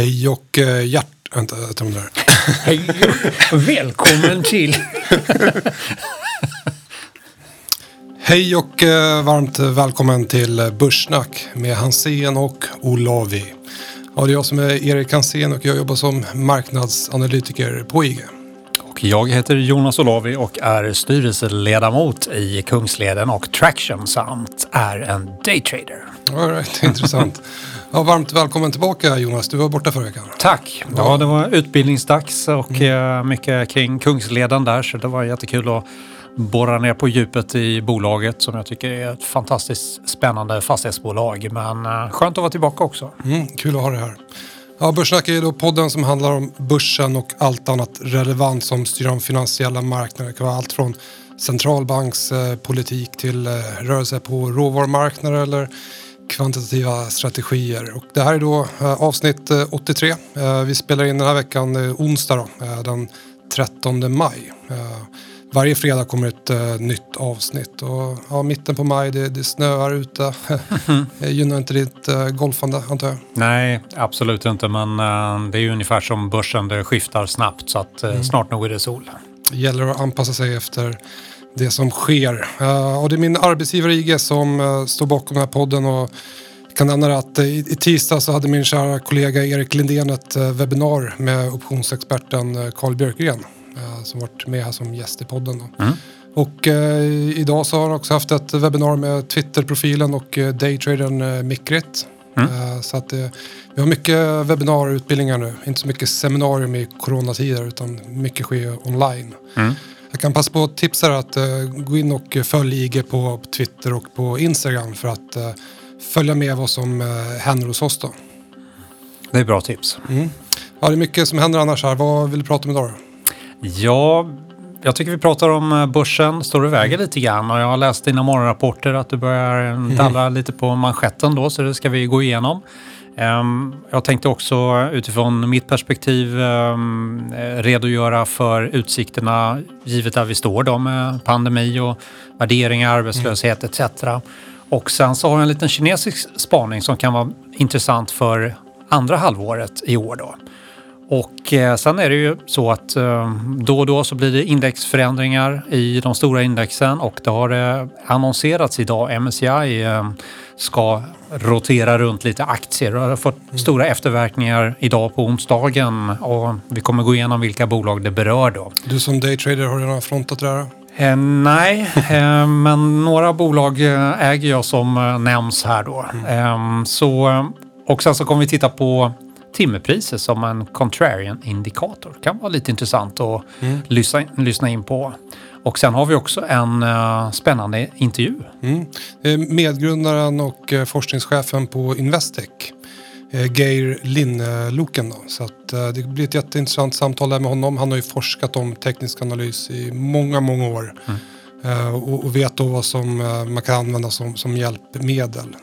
Hej och eh, hjärt... Vänta, jag tar om det här. Hej och välkommen till... Hej och eh, varmt välkommen till Börssnack med Hansén och Olavi. Ja, det är jag som är Erik Hansén och jag jobbar som marknadsanalytiker på IG. Och jag heter Jonas Olavi och är styrelseledamot i Kungsleden och Traction samt är en daytrader. All right, intressant. Ja, varmt välkommen tillbaka Jonas, du var borta förra veckan. Tack! Ja, det var utbildningsdags och mm. mycket kring Kungsleden där så det var jättekul att borra ner på djupet i bolaget som jag tycker är ett fantastiskt spännande fastighetsbolag. Men eh, skönt att vara tillbaka också. Mm, kul att ha det här. Ja, Börssnack är då podden som handlar om börsen och allt annat relevant som styr de finansiella marknaderna. Det kan vara allt från centralbankspolitik till eh, rörelse på råvarumarknader eller kvantitativa strategier. Och det här är då eh, avsnitt 83. Vi spelar in den här veckan onsdag då, den 13 maj. Varje fredag kommer ett nytt avsnitt och ja, mitten på maj det, det snöar ute. det gynnar inte ditt golfande antar jag? Nej, absolut inte men det är ju ungefär som börsen, det skiftar snabbt så att mm. snart nog är det sol. Det gäller att anpassa sig efter det som sker. och det är min arbetsgivare IG som står bakom den här podden och jag kan nämna att i, i tisdag så hade min kära kollega Erik Lindén ett webbinar med optionsexperten Carl Björkgren eh, som varit med här som gäst i podden. Mm. Och eh, idag så har han också haft ett webbinar med Twitter-profilen och eh, daytradern eh, Mikrit. Mm. Eh, så att eh, vi har mycket webbinarutbildningar nu. Inte så mycket seminarium i coronatider utan mycket sker online. Mm. Jag kan passa på att tipsa dig att uh, gå in och följ IG på Twitter och på Instagram för att uh, följa med vad som händer hos oss då. Det är bra tips. Mm. Ja, det är mycket som händer annars här. Vad vill du prata om idag då? Ja, jag tycker vi pratar om eh, börsen, står och väger lite grann och jag har läst dina morgonrapporter att du börjar eh, mm. dallra mm. lite på manschetten då så det ska vi gå igenom. Um, jag tänkte också utifrån mitt perspektiv um, redogöra för utsikterna givet där vi står då med pandemi och värderingar, arbetslöshet mm. etc. Och sen så har jag en liten kinesisk spaning som kan vara intressant för andra halvåret i år då. Och eh, sen är det ju så att eh, då och då så blir det indexförändringar i de stora indexen och det har eh, annonserats idag. MSCI ska rotera runt lite aktier och har fått mm. stora efterverkningar idag på onsdagen och vi kommer gå igenom vilka bolag det berör då. Du som daytrader, har du redan frontat det där? Eh, nej, eh, men några bolag äger jag som nämns här då. Mm. Eh, så, och sen så kommer vi titta på timmerpriser som en contrarian-indikator. kan vara lite intressant att mm. lyssna, lyssna in på. Och sen har vi också en uh, spännande intervju. Mm. Medgrundaren och uh, forskningschefen på Investec, Geir Linneloken. Så att, det blir ett jätteintressant samtal där med honom. Han har ju forskat om teknisk analys i många, många år. Mm. Och, och, vet då vad som man kan använda som, som hjälpmedel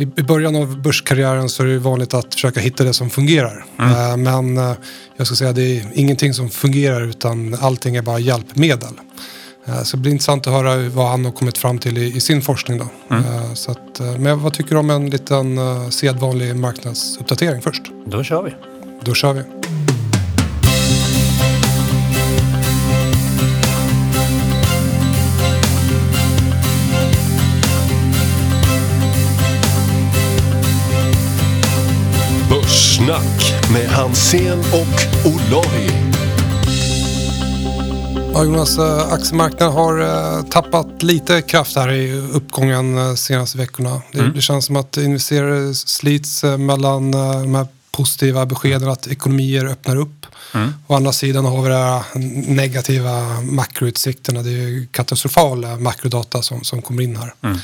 i, början av börskarriären så är det vanligt att försöka hitta det som fungerar. Mm. Uh, men uh, jag ska säga att det är ingenting som fungerar utan allting är bara hjälpmedel. Uh, så det blir intressant att höra vad han har kommit fram till i, i sin forskning. Då. Mm. så att, men vad tycker du om en liten sedvanlig marknadsuppdatering först? Då kör vi. Då kör vi. Börssnack med Hansen och Olavi. Ja, Jonas, eh, aktiemarknaden har eh, tappat lite kraft här i uppgången eh, senaste veckorna. Det, mm. det känns som att investerare slits mellan de här positiva beskeden att ekonomier öppnar upp. Mm. Å andra sidan har vi de här negativa makroutsikterna. Det är katastrofala makrodata som, som kommer in här. Mm.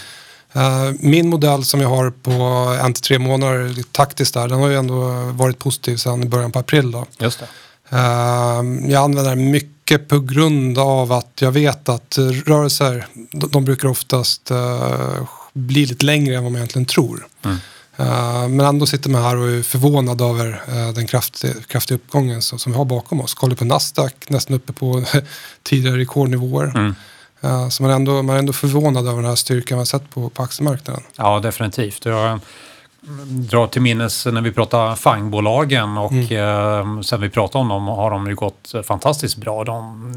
Uh, min modell som jag har på en till tre månader taktiskt där, den har ju ändå varit positiv sedan början på april. Då. Just det. Uh, jag använder den mycket på grund av att jag vet att rörelser, de, brukar oftast uh, bli lite längre än vad man egentligen tror. Mm. Men ändå sitter man här och är förvånad över den kraftiga, kraftiga uppgången som, som vi har bakom oss. Kollar på Nasdaq, nästan uppe på tidigare rekordnivåer. Mm. Uh, så man är, ändå, man är ändå förvånad över den här styrkan man sett på, på aktiemarknaden. Ja, definitivt. Jag drar till minnes när vi pratar FANG-bolagen och Mm. eh, sen vi pratade om dem har de ju gått fantastiskt bra. De,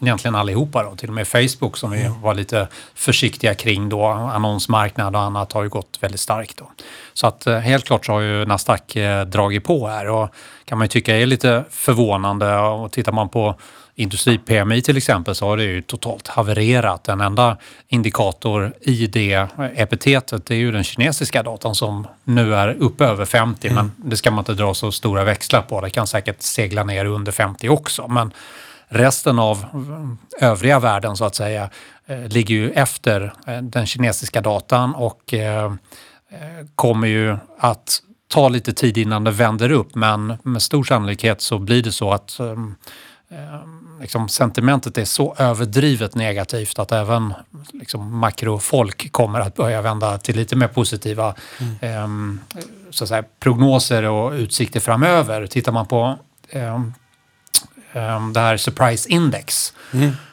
egentligen allihopa då, till och med Facebook som vi Mm. var lite försiktiga kring då, annonsmarknad och annat har ju gått väldigt starkt då. Så att eh, helt klart så har ju Nasdaq eh, dragit på här och kan man ju tycka är lite förvånande och tittar man på Industri-PMI till exempel så har det ju totalt havererat. Den enda indikator i det epitetet det är ju den kinesiska datan som nu är uppe över 50 men det ska man inte dra så stora växlar på. Det kan säkert segla ner under 50 också men resten av övriga världen så att säga eh, ligger ju efter eh, den kinesiska datan och eh, kommer ju att ta lite tid innan det vänder upp men med stor sannolikhet så blir det så att ehm, ehm, liksom sentimentet är så överdrivet negativt att även liksom makrofolk kommer att börja vända till lite mer positiva ehm, så att säga, prognoser och utsikter framöver. Tittar man på ehm, det här surprise index,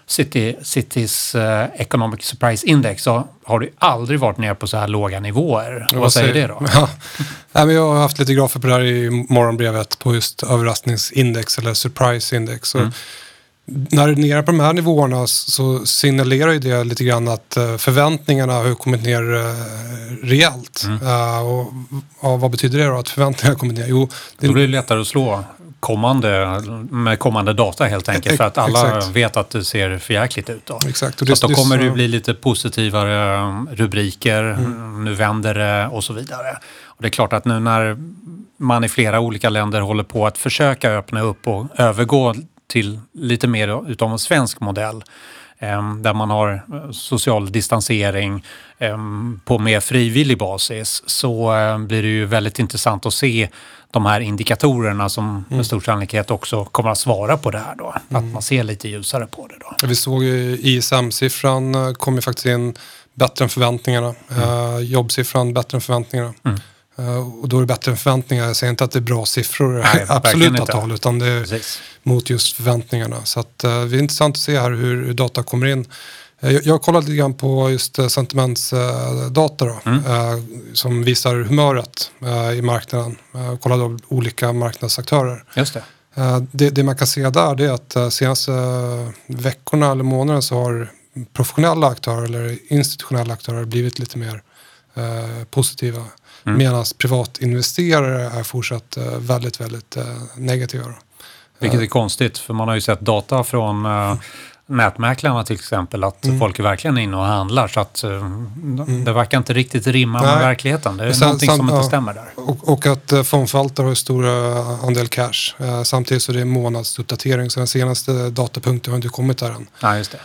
City, Citys eh, Economic Surprise Index, så har det aldrig varit ner på så här låga nivåer. Vad, säger det då? Ja. Nej, men jag har haft lite grafer på det här i morgonbrevet på just överraskningsindex eller surprise index. Mm. Så När det är nere på de här nivåerna så signalerar ju det lite grann att eh, förväntningarna har kommit ner eh, rejält. Mm. Eh, och ja, vad betyder det då att förväntningarna har kommit ner? Jo, det, Då blir det lättare att slå kommande, med kommande data helt enkelt. För att alla Exakt. vet att det ser förjäkligt ut. Då. exakt. Och Så att då det- kommer det så- bli lite positivare um, rubriker, nu vänder det och så vidare. Och det är klart att nu när man i flera olika länder håller på att försöka öppna upp och övergå till lite mer utav en svensk modell där man har eh, social distansering på mer frivillig basis så eh, blir det ju väldigt intressant att se de här indikatorerna som med stor sannolikhet också kommer att svara på det här då. Att man ser lite ljusare på det då. Vi såg ju ISM-siffran eh, kom ju faktiskt in bättre än förväntningarna. Eh, jobbsiffran bättre än förväntningarna. Mm. Eh, och då är det bättre än förväntningar. Jag säger inte att det är bra siffror Nej, absoluta tal utan det är Precis. mot just förväntningarna. Så att, eh, det är intressant att se här hur, hur data kommer in. Eh, jag, jag har kollat lite grann på just eh, sentimentsdata då, Mm. som visar humöret i marknaden. Eh, kollade av olika marknadsaktörer. Just det. Det, det man kan se där det är att senaste veckorna eller månaderna så har professionella aktörer eller institutionella aktörer blivit lite mer positiva. Mm. Medan privatinvesterare är fortsatt eh, väldigt, väldigt eh, negativa. Vilket är konstigt, för man har ju sett data från uh, nätmäklarna till exempel, att Mm. folk är verkligen inne och handlar. Så att eh, det verkar inte riktigt rimma med Nej. verkligheten. Det är sen- någonting sen- som inte ja. stämmer där. Och, och att eh, fondförvaltare har stora andel cash. Eh, samtidigt så är det månadsuppdatering så den senaste datapunkten har inte kommit där än. Ja, just det.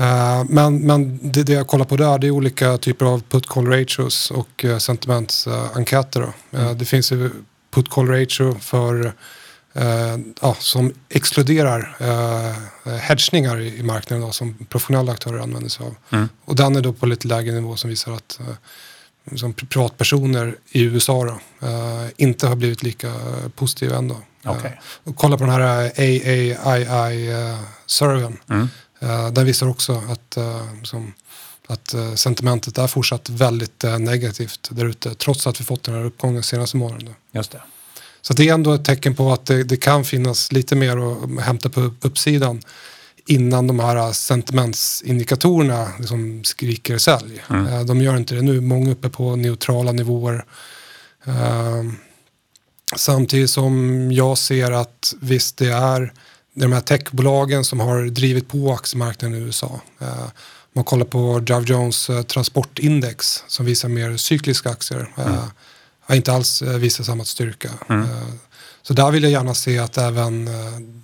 Eh, Men, men det, det jag kollar på där det är olika typer av put-call ratios och uh, sentimentsenkäter. då. Eh, det finns ju put-call ratio för, som exkluderar uh, hedgningar i, i marknaden då, som professionella aktörer använder sig av. Mm. Och den är då på lite lägre nivå som visar att som pri- privatpersoner i USA då, inte har blivit lika positiva ändå. Okej. och kolla på den här AAII-serven. Mm. Uh, den visar också att, eh, som, att eh, sentimentet är fortsatt väldigt eh, negativt där ute trots att vi fått den här uppgången senaste månaden. Just det. Så det är ändå ett tecken på att det, det kan finnas lite mer att hämta på uppsidan innan de här sentimentsindikatorerna liksom skriker sälj. Mm. Eh, De gör inte det nu, många uppe på neutrala nivåer. Eh, Samtidigt som jag ser att visst det är de här techbolagen som har drivit på aktiemarknaden i USA. Eh, man kollar på Dow Jones eh, transportindex som visar mer cykliska aktier. eh, Har inte alls visat samma styrka. Mm. Så där vill jag gärna se att även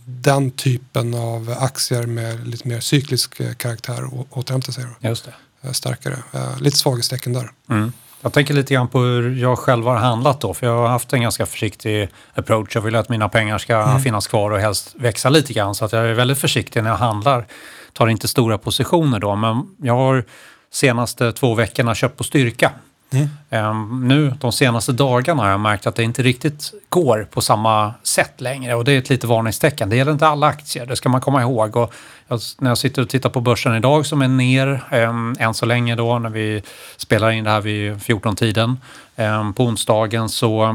den typen av aktier med lite mer cyklisk karaktär återhämtar sig Just det. starkare. Lite svaghetstecken där. Mm. Jag tänker lite grann på hur jag själv har handlat då, för jag har haft en ganska försiktig approach. Jag vill att mina pengar ska Mm. finnas kvar och helst växa lite grann, så att jag är väldigt försiktig när jag handlar. Tar inte stora positioner då, men jag har senaste två veckorna köpt på styrka. Mm. Ehm, nu de senaste dagarna har jag märkt att det inte riktigt går på samma sätt längre och det är ett litet varningstecken. Det gäller inte alla aktier, det ska man komma ihåg. Och jag, när jag sitter och tittar på börsen idag som är ner äm, än så länge då när vi spelar in det här vid 14-tiden ehm, på onsdagen så äh,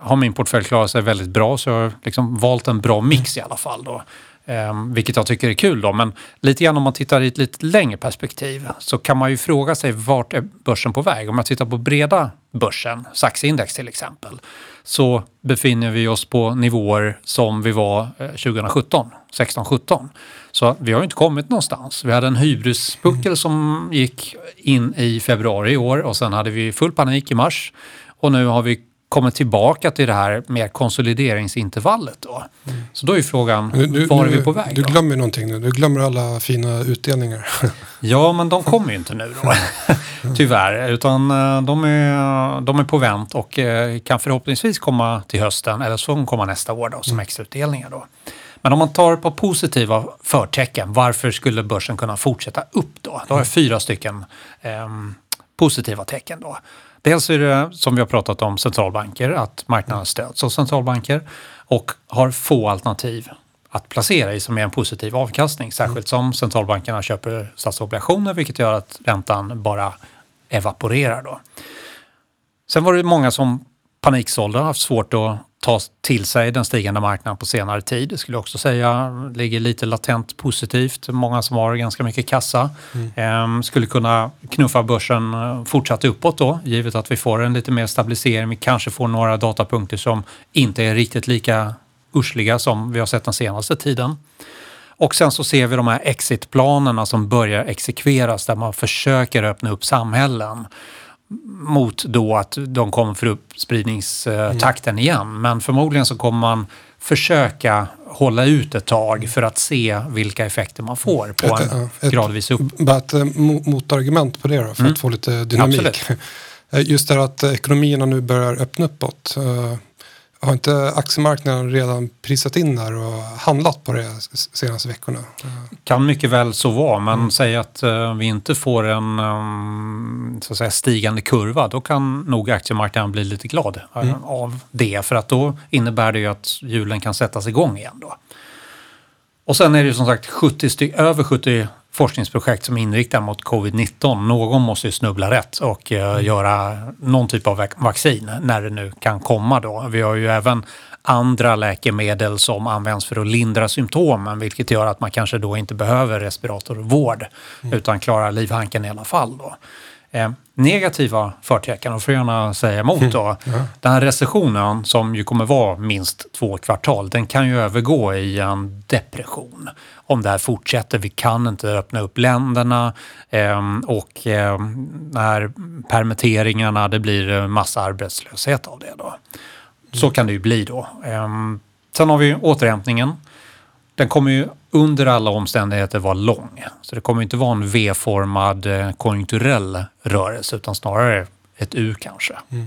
har min portfölj klarat sig väldigt bra så jag har liksom valt en bra mix i alla fall. Då. Ehm, vilket jag tycker är kul då. Men lite grann om man tittar i ett lite längre perspektiv så kan man ju fråga sig vart är börsen på väg? Om jag tittar på breda börsen, SAX-index till exempel, så befinner vi oss på nivåer som vi var eh, 2017, 16-17. Så vi har ju inte kommit någonstans. Vi hade en hybrispuckel mm. som gick in i februari i år och sen hade vi full panik i mars och nu har vi kommer tillbaka till det här mer konsolideringsintervallet. Då. Mm. Så då är frågan, du, var är vi på väg? Du då? glömmer någonting nu. Du glömmer alla fina utdelningar. ja, men de kommer ju inte nu då. Tyvärr. Utan eh, de är, de är på vänt och eh, kan förhoppningsvis komma till hösten eller så kommer komma nästa år då, som mm. extrautdelningar. Då. Men om man tar på positiva förtecken, varför skulle börsen kunna fortsätta upp då? Då har jag fyra stycken eh, positiva tecken då. Dels är det, som vi har pratat om, centralbanker, att marknaden stöds av centralbanker och har få alternativ att placera i som är en positiv avkastning. Särskilt som centralbankerna köper statsobligationer vilket gör att räntan bara evaporerar. Då. Sen var det många som paniksålde, haft svårt att ta till sig den stigande marknaden på senare tid. Det skulle jag också säga ligger lite latent positivt. Många som har ganska mycket kassa mm. eh, skulle kunna knuffa börsen eh, fortsatt uppåt då, givet att vi får en lite mer stabilisering. Vi kanske får några datapunkter som inte är riktigt lika ursliga som vi har sett den senaste tiden. Och sen så ser vi de här exitplanerna som börjar exekveras där man försöker öppna upp samhällen mot då att de kommer för upp spridningstakten igen. Men förmodligen så kommer man försöka hålla ut ett tag för att se vilka effekter man får på ett, en ett, gradvis upp... Bara ett eh, motargument på det då, för mm. att få lite dynamik. Absolut. Just det att ekonomierna nu börjar öppna uppåt. Eh, har inte aktiemarknaden redan prisat in där och handlat på det senaste veckorna? Kan mycket väl så vara, men mm. säg att uh, vi inte får en um, så att säga, stigande kurva, då kan nog aktiemarknaden bli lite glad eh, mm. av det. För att då innebär det ju att hjulen kan sättas igång igen. Då. Och sen är det ju som sagt 70 över 70 forskningsprojekt som är inriktade mot covid-19. Någon måste ju snubbla rätt och uh, mm. göra någon typ av vaccin när det nu kan komma då. Vi har ju även andra läkemedel som används för att lindra symptomen vilket gör att man kanske då inte behöver respiratorvård mm. utan klarar livhanken i alla fall. Då. Eh, negativa förtecken, och får gärna säga emot då. Mm. Den här recessionen som ju kommer vara minst två kvartal, den kan ju övergå i en depression om det här fortsätter. Vi kan inte öppna upp länderna eh, och eh, när permitteringarna, det blir massa arbetslöshet av det då. Så kan det ju bli då. Eh, sen har vi återhämtningen. Den kommer ju under alla omständigheter vara lång. Så det kommer inte vara en V-formad eh, konjunkturell rörelse utan snarare ett U kanske. Mm.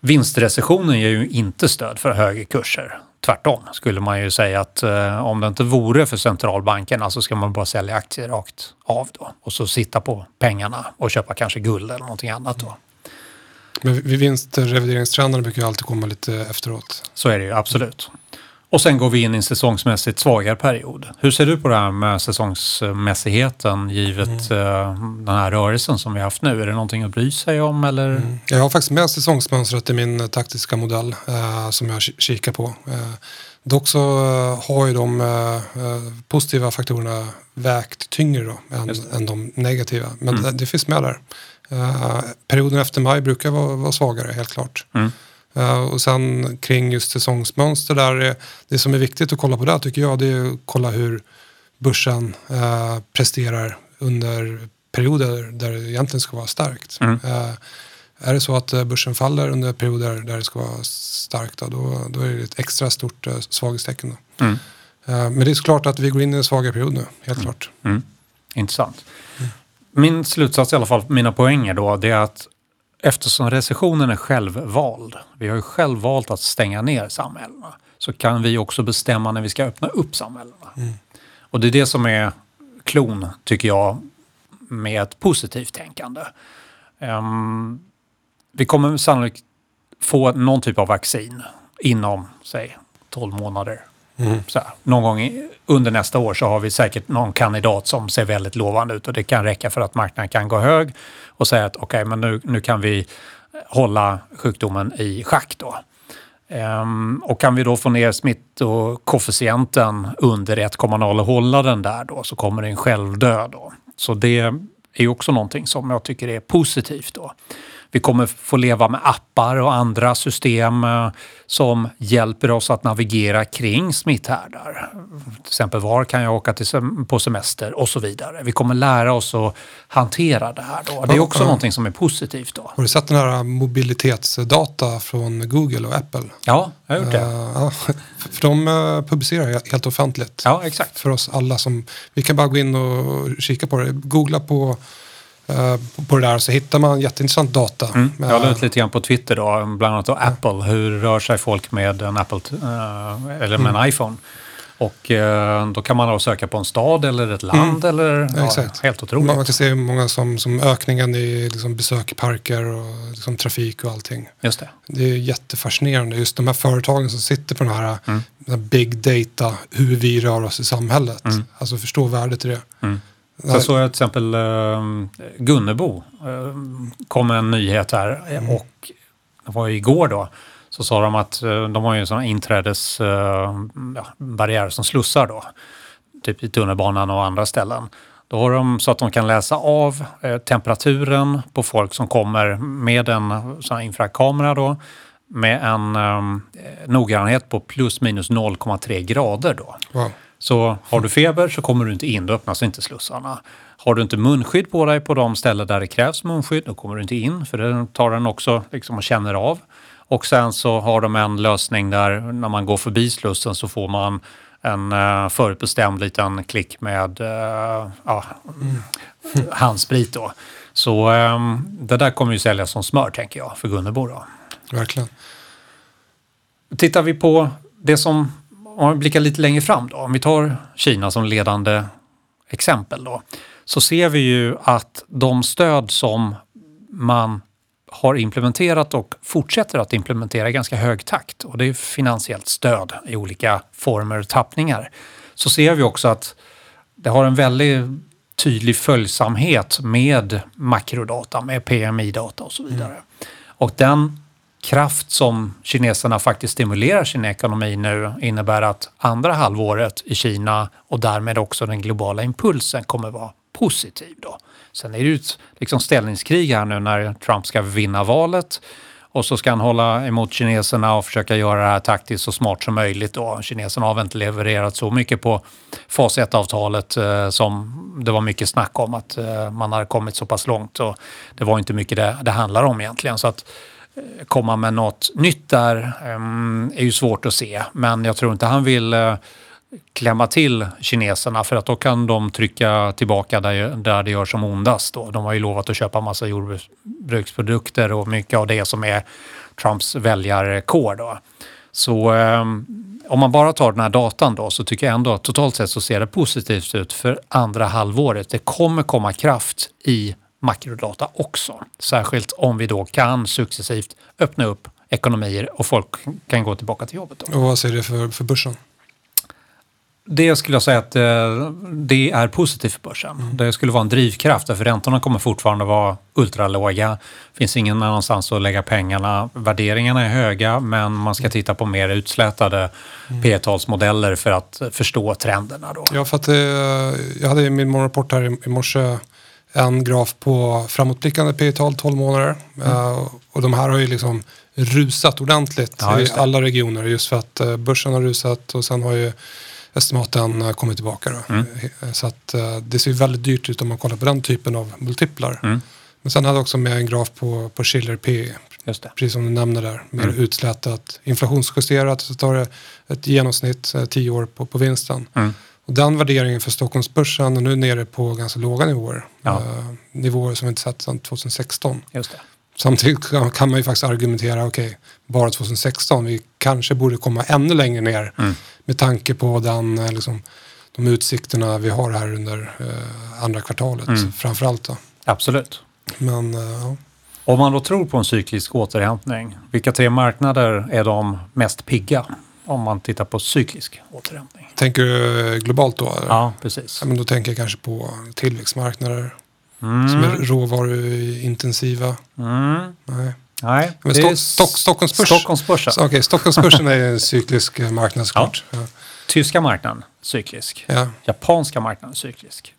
Vinstrecessionen ger ju inte stöd för högre kurser. Tvärtom skulle man ju säga att eh, om det inte vore för centralbankerna så ska man bara sälja aktier rakt av då och så sitta på pengarna och köpa kanske guld eller någonting annat då. Men vid vinstrevideringstrenderna brukar ju alltid komma lite efteråt. Så är det ju absolut. Och sen går vi in i en säsongsmässigt svagare period. Hur ser du på det här med säsongsmässigheten givet mm. uh, den här rörelsen som vi har haft nu? Är det någonting att bry sig om eller? Mm. Jag har faktiskt med säsongsmönstret i min taktiska modell uh, som jag kikar på. Uh, dock så har ju de positiva faktorerna vägt tyngre då, än, än de negativa. Men mm. det, det, finns med där. perioden efter maj brukar vara, vara svagare, helt klart. Uh, och sen kring just säsongsmönster där, det som är viktigt att kolla på där tycker jag det är att kolla hur börsen uh, presterar under perioder där det egentligen ska vara starkt. Mm. Är det så att börsen faller under perioder där det ska vara starkt då, då, då är det ett extra stort svaghetstecken. Mm. men det är såklart att vi går in i en svagare period nu, helt mm. klart. Mm. Intressant. Mm. Min slutsats i alla fall, mina poänger då, det är att Eftersom recessionen är självvald, vi har ju själv valt att stänga ner samhällena, så kan vi också bestämma när vi ska öppna upp samhällena. Mm. Och det är det som är klon, tycker jag, med ett positivt tänkande. Ehm, vi kommer sannolikt få någon typ av vaccin inom, säg, 12 månader. Mm. Så här, någon gång i, under nästa år så har vi säkert någon kandidat som ser väldigt lovande ut och det kan räcka för att marknaden kan gå hög och säga att okej, men nu, nu kan vi hålla sjukdomen i schack då. Ehm, och kan vi då få ner smittokoefficienten under 1,0 och hålla den där då så kommer den självdö då. Så det är också någonting som jag tycker är positivt då. Vi kommer få leva med appar och andra system eh, som hjälper oss att navigera kring smitthärdar. Till exempel var kan jag åka till sem- på semester och så vidare. Vi kommer lära oss att hantera det här då. Det är också Ja, någonting som är positivt då. Har du sett den här mobilitetsdata från Google och Apple? Ja, jag har gjort det. Eh, ja, för de eh, publicerar helt- offentligt. Ja, exakt. För oss alla som, vi kan bara gå in och kika på det. Googla på, på- på det där så hittar man jätteintressant data. Mm. Jag la Eh, ut lite grann på Twitter då, bland annat då Apple. Hur rör sig folk med en Apple, eh, eller med en iPhone? Och eh, då kan man då söka på en stad eller ett land eller ja, exakt. helt otroligt. Man kan se hur många som, som ökningen i liksom besök parker och liksom trafik och allting. Just det. Det är jättefascinerande. Just de här företagen som sitter på den här, Mm. den här big data, hur vi rör oss i samhället. Alltså förstå värdet i det. Mm. Ja, Så såg jag till exempel eh, Gunnebo. Eh, kom en nyhet här Mm. och det var igår då. Så sa de att eh, de har ju sådana inträdesbarriärer ja, barriärer som slussar då. Typ i tunnelbanan och andra ställen. Då har de så att de kan läsa av temperaturen på folk som kommer med en sån här infrakamera då. Med en eh, noggrannhet på plus minus 0,3 grader då. wow. Så har du feber så kommer du inte in, då öppnas inte slussarna. Har du inte munskydd på dig på de ställen där det krävs munskydd, då kommer du inte in, för det tar den också liksom och känner av. Och sen så har de en lösning där när man går förbi slussen så får man en uh, förutbestämd liten klick med uh, ja, handsprit då. Så ehm, det där kommer ju säljas som smör tänker jag för Gunnebo då. Verkligen. Tittar vi på det som, om vi blickar lite längre fram då, om vi tar Kina som ledande exempel då, så ser vi ju att de stöd som man har implementerat och fortsätter att implementera i ganska hög takt och det är finansiellt stöd i olika former och tappningar. Så ser vi också att det har en väldigt tydlig följsamhet med makrodata, med PMI-data och så vidare. Och den kraft som kineserna faktiskt stimulerar sin ekonomi nu innebär att andra halvåret i Kina och därmed också den globala impulsen kommer vara positiv. Då. Sen är det ju ett liksom ställningskrig här nu när Trump ska vinna valet och så ska han hålla emot kineserna och försöka göra det här taktiskt så smart som möjligt. Då. Kineserna har väl inte levererat så mycket på fas 1-avtalet eh, som det var mycket snack om att eh, man har kommit så pass långt. Och det var inte mycket det, det handlar om egentligen. Så att Eh, komma med något nytt där eh, är ju svårt att se. Men jag tror inte han vill eh, klämma till kineserna för att då kan de trycka tillbaka där, där det gör som ondast. Då. De har ju lovat att köpa massa jordbruksprodukter och mycket av det som är Trumps väljarkår. Då. Så om man bara tar den här datan då så tycker jag ändå att totalt sett så ser det positivt ut för andra halvåret. Det kommer komma kraft i makrodata också. Särskilt om vi då kan successivt öppna upp ekonomier och folk kan gå tillbaka till jobbet. Då. Och vad säger det för, för börsen? Det skulle jag säga att eh, det är positivt för börsen. Det skulle vara en drivkraft för räntorna kommer fortfarande vara ultralåga. Det finns ingen annanstans att lägga pengarna. Värderingarna är höga men man ska titta på mer utslätade P-talsmodeller för att förstå trenderna. Då. Ja, för att eh, jag hade min morgonrapport här i morse en graf på framåtblickande P tal 12 månader. Eh, och de här har ju liksom rusat ordentligt Ja, i alla regioner just för att eh, börsen har rusat och sen har ju estimaten eh, kommit tillbaka. Mm. Så att det ser väldigt dyrt ut om man kollar på den typen av multiplar. Mm. Men sen hade jag också med en graf på, på Schiller P det. precis som du nämner där, mer Mm. utslätat, inflationsjusterat, så tar det ett genomsnitt, 10 år på, på vinsten. Mm. Och den värderingen för Stockholmsbörsen är nu nere på ganska låga nivåer. Ja. Eh, nivåer som vi inte sett sedan 2016. Just det. Samtidigt kan, man ju faktiskt argumentera, okej, bara 2016, vi kanske borde komma ännu längre ner Mm. med tanke på den, eh, liksom, de utsikterna vi har här under eh, andra kvartalet Mm. framförallt. Då. Absolut. Men eh. Om man då tror på en cyklisk återhämtning, vilka tre marknader är de mest pigga? Om man tittar på cyklisk återhämtning. Tänker du globalt då? eller? Ja, precis. Ja, men då tänker jag kanske på tillväxtmarknader Mm. som är råvaruintensiva. Mm. Nej. Nej, Men Stock- Stock- Stockholmsbörs- Stockholmsbörsen. Okej, Stockholmsbörsen är en cyklisk eh, marknad såklart. Ja. Tyska marknaden, cyklisk. Ja. Japanska marknaden, cyklisk.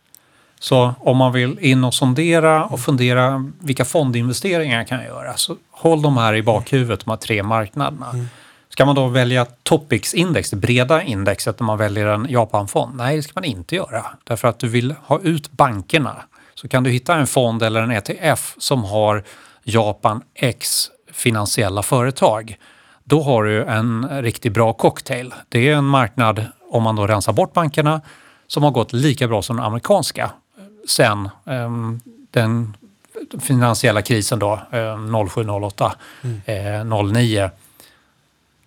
Så om man vill in och sondera och fundera vilka fondinvesteringar kan jag göra, så håll de här i bakhuvudet, de här tre marknaderna. Ska man då välja Topix-index, det breda indexet, när man väljer en Japan-fond? Nej, det ska man inte göra. Därför att du vill ha ut bankerna. Så kan du hitta en fond eller en ETF som har Japan X finansiella företag. Då har du en riktigt bra cocktail. Det är en marknad, om man då rensar bort bankerna, som har gått lika bra som den amerikanska sen ehm, den finansiella krisen då, eh, 07, 08, eh, 09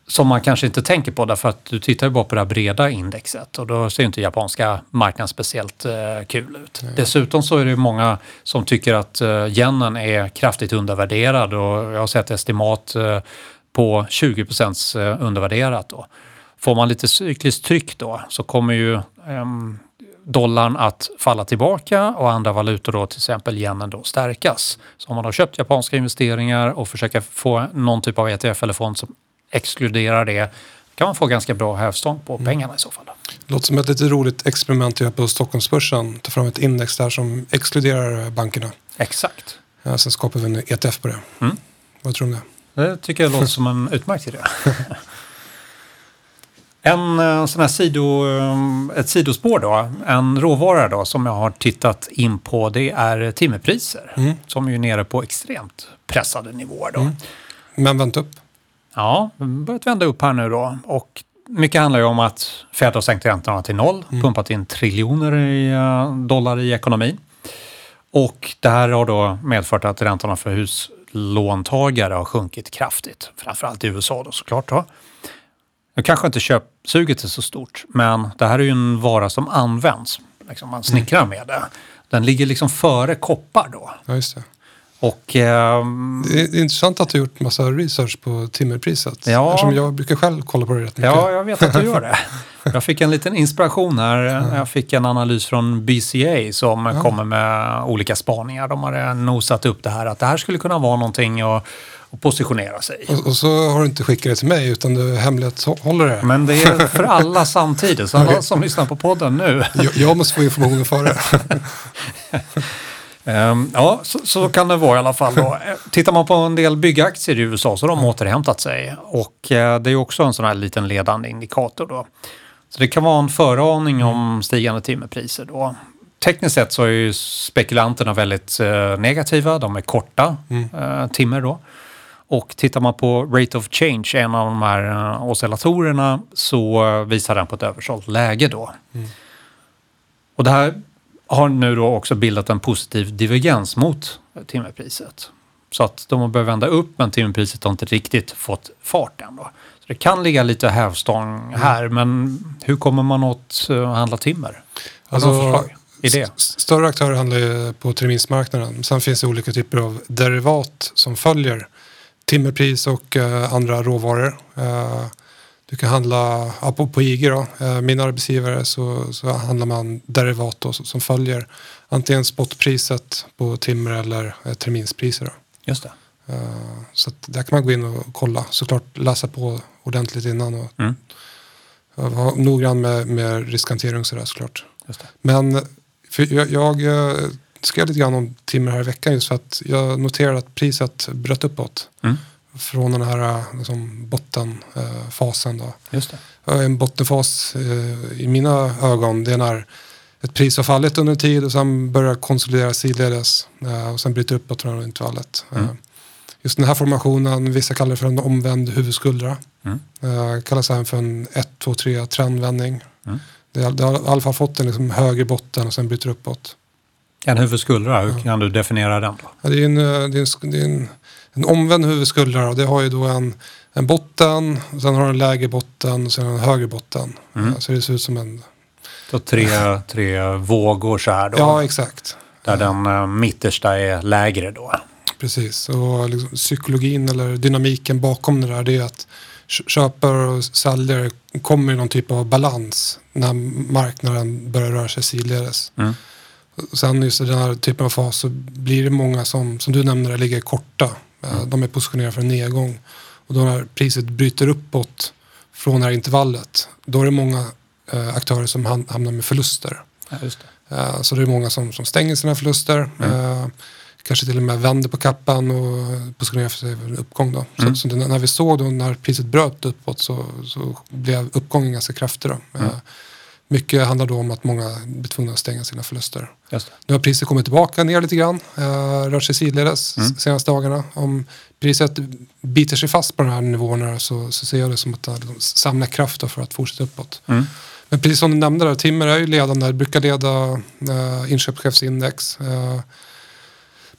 som man kanske inte tänker på därför att du tittar ju bara på det här breda indexet och då ser ju inte japanska marknaden speciellt eh, kul ut. Dessutom så är det många som tycker att eh, yenen är kraftigt undervärderad och jag har sett estimat eh, på 20 procents eh, undervärderat då. Får man lite cykliskt tryck då så kommer ju ehm, dollarn att falla tillbaka och andra valutor då till exempel yenen då stärkas. Så om man har köpt japanska investeringar och försöker få någon typ av ETF eller fond som exkluderar det kan man få ganska bra hävstång på pengarna i så fall. Låter som ett lite roligt experiment att göra på Stockholmsbörsen. Ta fram ett index där som exkluderar bankerna. Exakt. Ja, sen skapar vi en ETF på det. Mm. Vad tror du om det? Det tycker jag låter som en utmärkt idé. En eh, sån här sido, eh, ett sidospår då, en råvara då som jag har tittat in på det är timmerpriser. Mm. Som är ju nere på extremt pressade nivåer då. Men vänta upp. Ja, vi har börjat vända upp här nu då. Och mycket handlar ju om att Fed har sänkt räntorna till noll, pumpat in triljoner i, eh, dollar i ekonomin. Och det här har då medfört att räntorna för huslåntagare har sjunkit kraftigt. Framförallt i USA då såklart. Då. Nu kanske inte köpsuget är så stort, men det här är ju en vara som används. Liksom man snickrar med det. Den ligger liksom före koppar då. Ja, det. Och ehm, Det är intressant att du har gjort massa research på timmerpriset. Ja. Eftersom jag brukar själv kolla på det rätt mycket. Ja, jag vet att du gör det. Jag fick en liten inspiration här. Jag fick en analys från BCA som kommer med olika spaningar. De har nosat upp det här att det här skulle kunna vara någonting att, att positionera sig. Och, och så har du inte skickat det till mig utan du hemlighetshåller det. Men det är för alla samtidigt, så alla som lyssnar på podden nu. Jag, jag måste få informationen före. Ehm, ja, så, så kan det vara i alla fall. Då. Eh, Tittar man på en del byggaktier i USA så har de återhämtat sig. Och eh, det är också en sån här liten ledande indikator. Då. Så det kan vara en föraning om stigande timmerpriser. Då. Tekniskt sett så är ju spekulanterna väldigt eh, negativa. De är korta eh, timmer då. Och tittar man på Rate of Change, en av de här oscillatorerna, så visar den på ett översålt läge då. Och det här har nu då också bildat en positiv divergens mot timmerpriset. Så att de har börjat vända upp men timmerpriset har inte riktigt fått fart än. Då. Så det kan ligga lite hävstång här men hur kommer man åt eh, att handla timmer? Har du något förslag? Idé? s- Större aktörer handlar ju på terminsmarknaden. Sen finns det olika typer av derivat som följer timmerpris och eh, andra råvaror. Eh, du kan handla ja, på, på IG då. Eh, min arbetsgivare så, så handlar man derivat då, som, som följer antingen spotpriset på timmer eller eh, terminspriser. Då. Just det. Eh, så där kan man gå in och kolla. Såklart läsa på ordentligt innan och Mm. vara noggrann med, med riskhantering och sådär såklart. Just det. Men för jag, jag skrev lite grann om timmer här i veckan just för att jag noterade att priset bröt uppåt. Mm. Från den här eh, liksom, bottenfasen. Då. Just det. Och En bottenfas eh, i mina ögon det är när ett pris har fallit under en tid och sen börjar konsolidera sidledes eh, och sen bryter uppåt från intervallet. Eh, Mm. Just den här formationen, vissa kallar det för en omvänd huvudskuldra. Mm. Eh, kallas även för en 1, 2, 3 trendvändning. Mm. Det, det har i alla fall fått en liksom högre botten och sen bryter uppåt. En huvudskuldra, hur kan du definiera den då? Ja, det är en, eh, det är en, det är en, en omvänd huvudskuldra det har ju då en, en botten, sen har en lägre botten och sen en högre botten. Mm. Så det ser ut som en... Så tre, tre vågor så här då? Ja, exakt. där den eh, mittersta är lägre då. Precis, och liksom psykologin eller dynamiken bakom det där det är att köpare och säljare kommer i någon typ av balans när marknaden börjar röra sig sidledes. Mm. Sen just i den här typen av fas så blir det många som, som du nämner, ligger korta. Mm. De är positionerade för en nedgång. Och då när priset bryter uppåt från det här intervallet, då är det många eh, aktörer som hamnar med förluster. Ja, det. Eh, så det är många som, som stänger sina förluster. Mm. Eh, kanske till och med vänder på kappan och positionerar sig för en uppgång. Då. Mm. Så, så när vi såg då när priset bröt uppåt så, så blev uppgången ganska kraftig. Då. Mm. Mycket handlar då om att många blir tvungna att stänga sina förluster. Nu har priset kommit tillbaka ner lite grann, eh, rört sig sidledes mm. senaste dagarna. Om priset biter sig fast på de här nivåerna så, så ser jag det som att det liksom samlar kraft för att fortsätta uppåt. Mm. Men precis som du nämnde, där, Timmer är ju ledande, brukar leda eh, inköpschefsindex. Eh,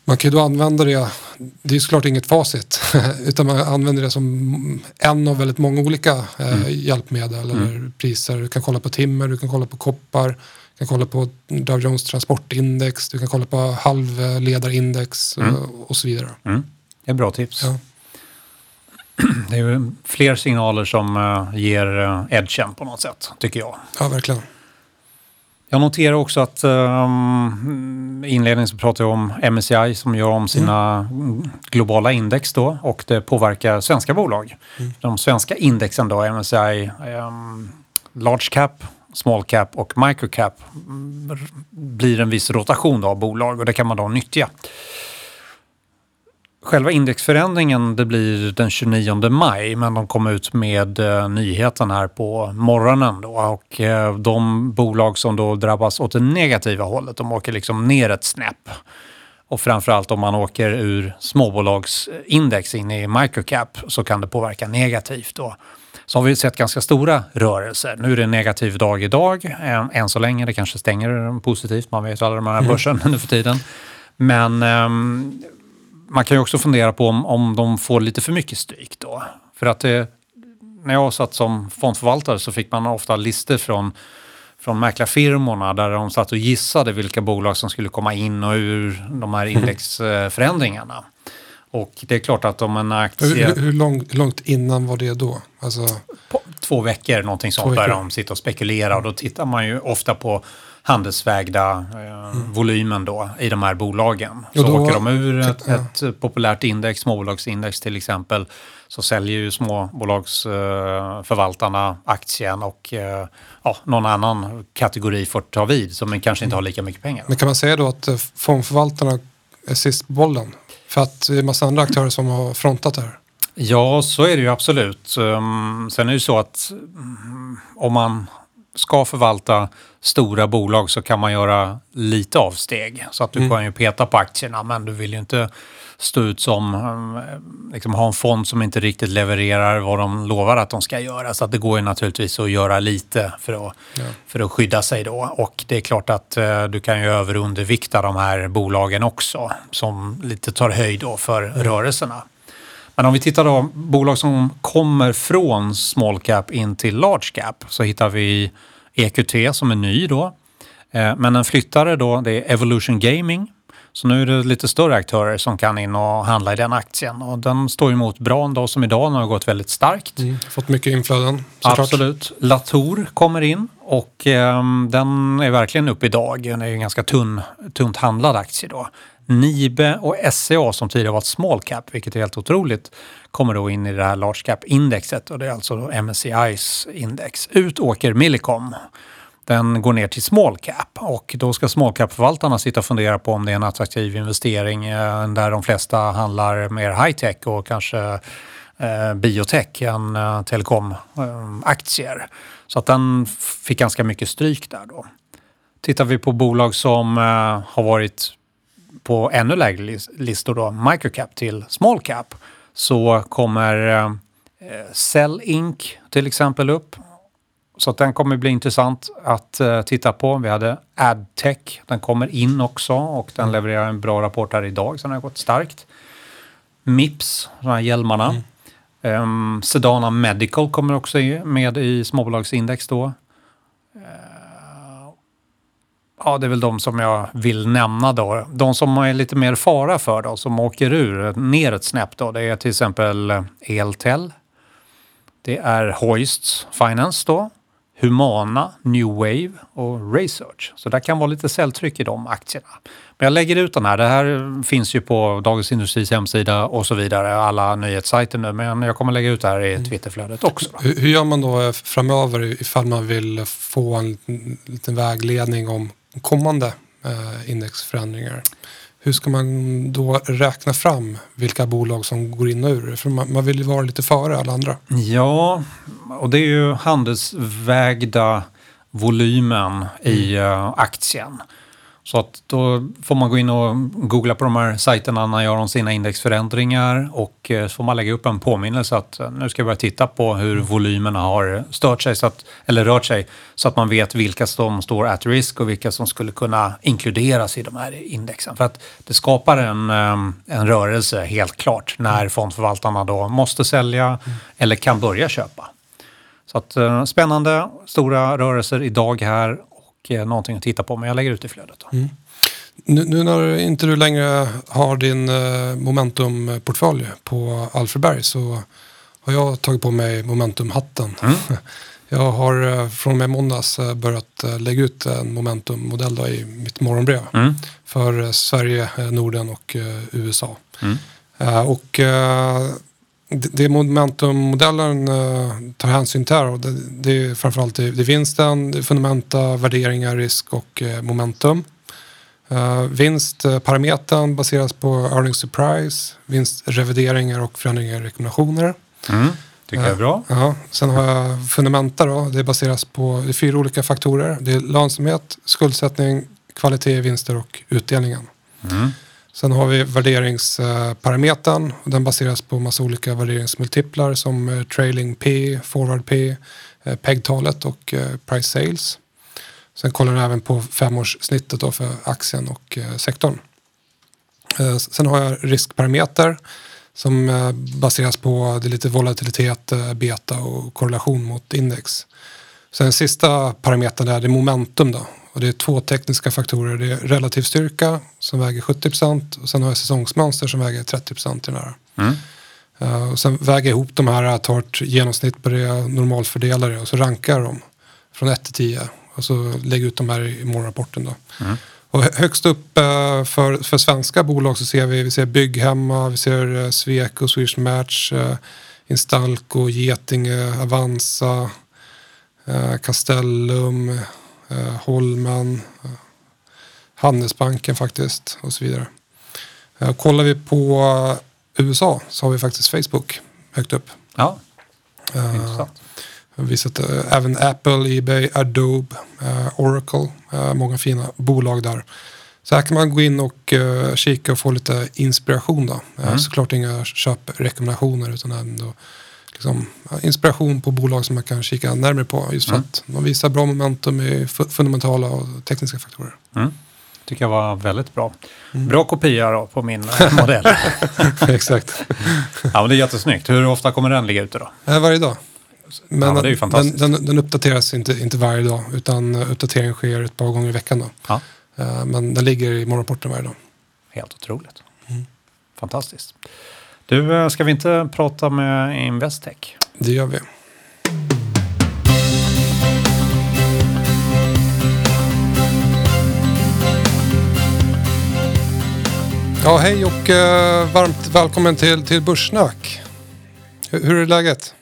man kan ju då använda det, det är såklart inget facit, utan man använder det som en av väldigt många olika eh, mm. hjälpmedel eller mm. priser. Du kan kolla på timmer, du kan kolla på koppar, du kan kolla på Dow Jones transportindex, du kan kolla på halvledarindex mm. och, så vidare. Mm. Det är bra tips. Ja. Det är ju fler signaler som uh, ger edgen på något sätt, tycker jag. Ja, verkligen. Jag noterar också att um, inledningsvis pratade jag om MSCI som gör om sina mm. globala index då och det påverkar svenska bolag. Mm. De svenska indexen då, MSCI um, ehm, Large Cap, Small Cap och Micro Cap mm, blir en viss rotation av bolag och det kan man då nyttja. Själva indexförändringen det blir den 29 maj men de kom ut med eh, nyheten här på morgonen då och eh, de bolag som då drabbas åt det negativa hållet de åker liksom ner ett snäpp. Och framförallt om man åker ur småbolagsindex in i microcap så kan det påverka negativt då. Så har vi sett ganska stora rörelser. Nu är det en negativ dag idag, än, än så länge. Det kanske stänger positivt, man vet ju alla de här mm. börsen nu för tiden. Men um, man kan ju också fundera på om, om de får lite för mycket stryk då. För att det, när jag satt som fondförvaltare så fick man ofta listor från, från mäklarfirmorna där de satt och gissade vilka bolag som skulle komma in och ur de här indexförändringarna. Och det är klart att om en aktie... Hur, hur långt, långt, innan var det då? Alltså... två veckor, någonting sånt, veckor. där de sitter och spekulerar. Och då tittar man ju ofta på handelsvägda eh, mm. volymen då i de här bolagen. Så då, åker de ur ett, ja. ett populärt index, småbolagsindex till exempel, så säljer ju småbolagsförvaltarna eh, aktien och eh, ja, någon annan kategori får ta vid som kanske inte har lika mycket pengar. Men kan man säga då att eh, fondförvaltarna är sist på bollen? För att det är en massa andra aktörer som har frontat det här. Ja, så är det ju absolut. Um, sen är det ju så att um, om man ska förvalta stora bolag så kan man göra lite avsteg. Så att du mm. kan ju peta på aktierna men du vill ju inte stå ut som, eh, liksom ha en fond som inte riktigt levererar vad de lovar att de ska göra. Så att det går ju naturligtvis att göra lite för att, ja. för att skydda sig då. Och det är klart att uh, du kan ju över undervikta de här bolagen också som lite tar höjd då för mm. rörelserna. Men om vi tittar då bolag som kommer från small cap in till large cap så hittar vi EQT som är ny då. Eh, men en flyttare då, det är Evolution Gaming. Så nu är det lite större aktörer som kan in och handla i den aktien. Och den står emot bra en dag som idag, den har gått väldigt starkt. Mm, fått mycket inflöden såklart. Absolut. Latour kommer in och eh, den är verkligen uppe idag. Den är en ganska tunn, tunt handlad aktie då. Nibe och SCA som tidigare var small cap, vilket är helt otroligt, kommer då in i det här large cap-indexet och det är alltså MSCIs index. Ut åker Millicom. Den går ner till small cap och då ska small cap-förvaltarna sitta och fundera på om det är en attraktiv investering eh, där de flesta handlar mer high tech och kanske eh, biotech än eh, telekomaktier. Eh, Så att den fick ganska mycket stryk där då. Tittar vi på bolag som eh, har varit på ännu lägre listor då, microcap till small cap, så kommer eh, Cell Inc till exempel upp. Så den kommer bli intressant att eh, titta på. Vi hade AdTech, den kommer in också och den mm. levererar en bra rapport här idag så den har gått starkt. Mips, de här hjälmarna. Mm. Um, Sedana Medical kommer också med i småbolagsindex då. Ja, det är väl de som jag vill nämna då. De som är lite mer fara för då, som åker ur ner ett snäpp då, det är till exempel Eltel. Det är Hoists Finance då. Humana, New Wave och Research. Så det kan vara lite säljtryck i de aktierna. Men jag lägger ut den här. Det här finns ju på Dagens Industris hemsida och så vidare. Alla nyhetssajter nu. Men jag kommer lägga ut det här i Twitterflödet också. Hur, hur gör man då framöver ifall man vill få en liten vägledning om kommande eh, indexförändringar? Hur ska man då räkna fram vilka bolag som går in och ur? För man, man vill ju vara lite före alla andra. Ja, och det är ju handelsvägda volymen i eh, aktien. Så att då får man gå in och googla på de här sajterna när gör de sina indexförändringar och eh, så får man lägga upp en påminnelse att eh, nu ska vi börja titta på hur volymerna har stört sig, så att, eller rört sig, så att man vet vilka som står at risk och vilka som skulle kunna inkluderas i de här indexen. För att det skapar en, eh, en rörelse helt klart när fondförvaltarna då måste sälja eller kan börja köpa. Så att, spännande, stora rörelser idag här och eh, någonting att titta på. Men jag lägger ut i flödet. Mm. Nu, nu, när inte du längre har din eh, Momentum-portfölj på Alfredberg så har jag tagit på mig Momentum-hatten. Mm. Jag har eh, från och med måndags börjat lägga ut en Momentum-modell i mitt morgonbrev mm. för Sverige, Norden och USA. Mm. Och det Momentum-modellen uh, tar hänsyn till här, det, det är framförallt det, det är vinsten, det fundamenta, värderingar, risk och uh, momentum. Uh, vinstparametern baseras på earnings to price, vinstrevideringar och förändringar i rekommendationer. Mm, tycker jag är bra. Ja, sen har jag fundamenta då, det baseras på det fyra olika faktorer. Det är lönsamhet, skuldsättning, kvalitet, vinster och utdelningen. Mm. Sen har vi värderingsparametern. Den baseras på massa olika värderingsmultiplar som eh, trailing P, forward P, eh, PEG-talet och eh, price sales. Sen kollar den även på femårssnittet då för aktien och sektorn. Sen har jag riskparameter som baseras på det lite volatilitet, beta och korrelation mot index. Sen sista parametern där, det är momentum då. Och det är två tekniska faktorer. Det är relativ styrka som väger 70 procent och sen har jag säsongsmönster som väger 30 procent i den här. Mm. Uh, och sen väger jag ihop de här, tar ett genomsnitt på det, normalfördelare och så rankar jag dem från 1 till 10 och så lägger ut de här i morgonrapporten. Då. Mm. Och högst upp uh, för, för svenska bolag så ser vi, vi ser Bygghemma, vi ser uh, Sweco, Swedish Match, Instalco, Getinge, Avanza, Castellum, Holmen, eh, Handelsbanken faktiskt och så vidare. Eh, kollar vi på USA så har vi faktiskt Facebook högt upp. Ja, eh, intressant. Vi sätter även Apple, Ebay, Adobe, Oracle, många fina bolag där. Så här kan man gå in och kika och få lite inspiration. Då. Mm. Såklart inga köprekommendationer utan ändå liksom, inspiration på bolag som man kan kika närmare på. Just för mm. att de visar bra momentum i fundamentala och tekniska faktorer. Mm. tycker jag var väldigt bra. Mm. Bra kopia då på min eh, modell. Exakt. ja, men det är jättesnyggt. Hur ofta kommer den ligga ute då? Eh, varje dag. Men ja, fantastiskt. Den, den, den, uppdateras inte, inte varje dag utan uppdateringen sker ett par gånger i veckan. Då. Ja. Eh, men den ligger i morgonrapporten varje dag. Helt otroligt. Mm. Fantastiskt. Du, eh, ska vi inte prata med Investec? Det gör vi. Ja, hej och uh, varmt välkommen till, till Börssnack. Hur, hur är läget?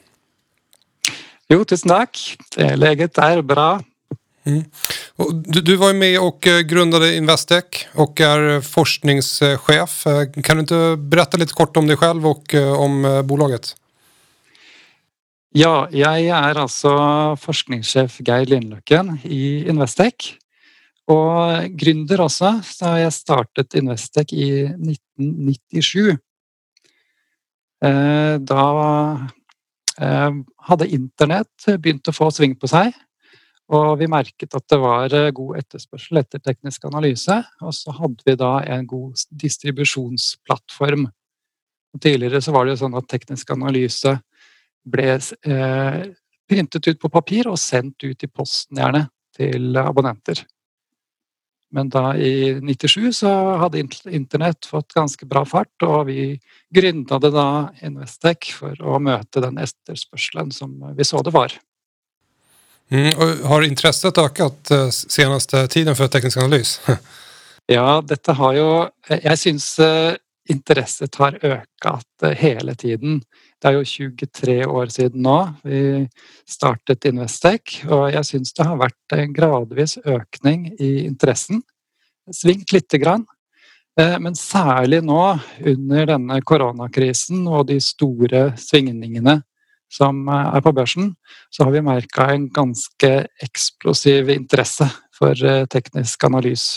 Jo, tusen tack. Läget är bra. Mm. Du, du, var ju med och eh, grundade Investec och är eh, forskningschef. Eh, kan du inte berätta lite kort om dig själv och om bolaget? Ja, jag är alltså forskningschef Geir Lindlöken i Investec och gründer också. Så har jag startat Investec i 1997. Då hade internet börjat få sving på sig og vi merket at det var eh, god etterspørsel etter teknisk analyse. Og så hadde vi da en god distribusjonsplattform. Og tidligere så var det jo sånn at teknisk analyse ble eh, printet ut på papir og sendt ut i posten gjerne til abonnenter. Men da i 97 så hadde internett fått ganske bra fart, og vi gründa det da Investec for å møte den etterspørselen som vi så det var. Mm, har intresset ökat eh, senaste tiden för teknisk analys? ja, detta har ju... Eh, jag syns eh, intresset har ökat eh, tiden. Det är ju 23 år sedan nu vi startade Investec, och jag syns det har varit en gradvis ökning i intressen. Svingt lite grann. Eh, men särskilt nu under denna coronakrisen och de stora svängningarna som er på børsen, så har vi merka en ganske eksplosiv intresse for eh, teknisk analys.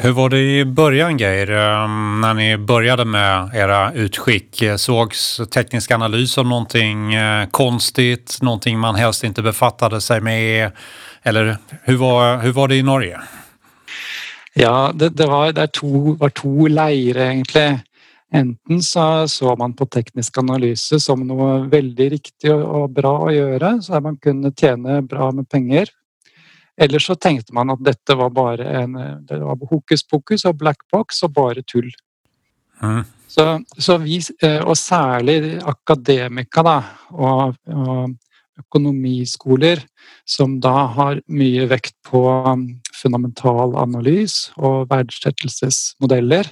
Hur var det i början Geir, ehm, när ni började med era utskick? Sågs teknisk analys som någonting eh, konstigt, någonting man helst inte befattade sig med? Eller hur var, hur var det i Norge? Ja, det, det var, det to, var to leirer, egentlig. Enten så, så man på teknisk analyse som noe veldig riktig og bra å gjøre, så man kunne tjene bra med penger. Eller så tenkte man at dette var bare en det var hokus pokus og black box og bare tull. Mm. Så, så, vi, eh, og særlig akademikere og, og, økonomiskoler som da har mye vekt på um, fundamental analyse og verdsettelsesmodeller,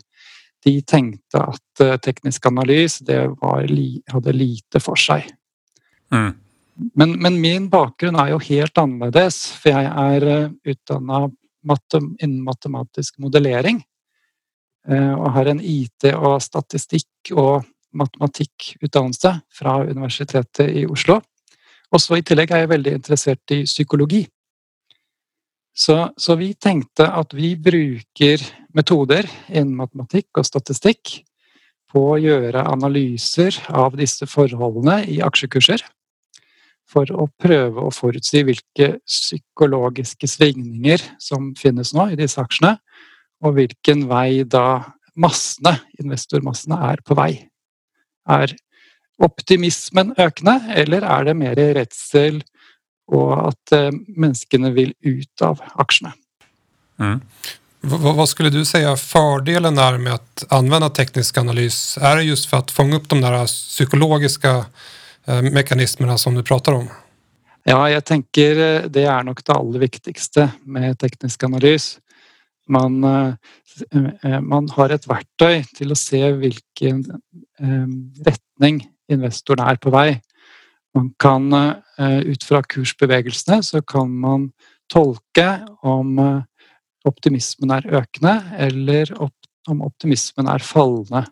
de tenkte at eh, teknisk analyse det var, hadde lite for seg. Mm. Men, men, min bakgrunn er jo helt annerledes, for jeg er eh, utdanna matem, innen matematisk modellering. Eh, og har en IT- og statistikk- og matematikkutdannelse fra Universitetet i Oslo. Og så i tillegg er jeg veldig interessert i psykologi. Så, så, vi tenkte at vi bruker metoder innen matematikk og statistikk på å gjøre analyser av disse forholdene i aksjekurser. For å prøve å forutsi hvilke psykologiske svingninger som finnes nå i disse aksjene, og hvilken vei da massene, investormassene, er på vei. Er optimismen økende, eller er det mer redsel och att eh, människorna vill ut av aktierna. Mm. Vad skulle du säga fördelen är med att använda teknisk analys? Är det just för att fånga upp de där psykologiska eh, mekanismerna som du pratar om? Ja, jag tänker eh, det är nog det allra viktigaste med teknisk analys. Man, eh, eh, man har ett verktyg till att se vilken ehm, riktning investorn är på väg. Man kan eh, ut fra så kan man tolka om eh, optimismen er økende eller om optimismen er fallende.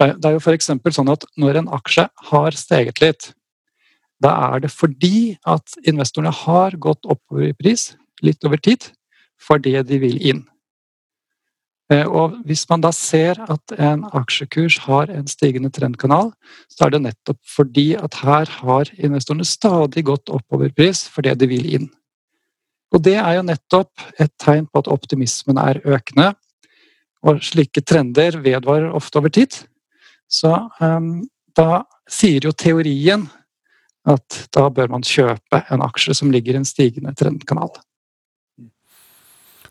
Det er jo f.eks. sånn at når en aksje har steget litt, da er det fordi at investorene har gått oppover i pris litt over tid fordi de vil inn. Eh, og hvis man da ser at en aksjekurs har en stigende trendkanal, så er det nettopp fordi at her har investorene stadig gått oppover pris fordi de vil inn. Og det er jo nettopp et tegn på at optimismen er økende. Og slike trender vedvarer ofte over tid. Så um, da sier jo teorien at da bør man kjøpe en aksje som ligger i en stigende trendkanal.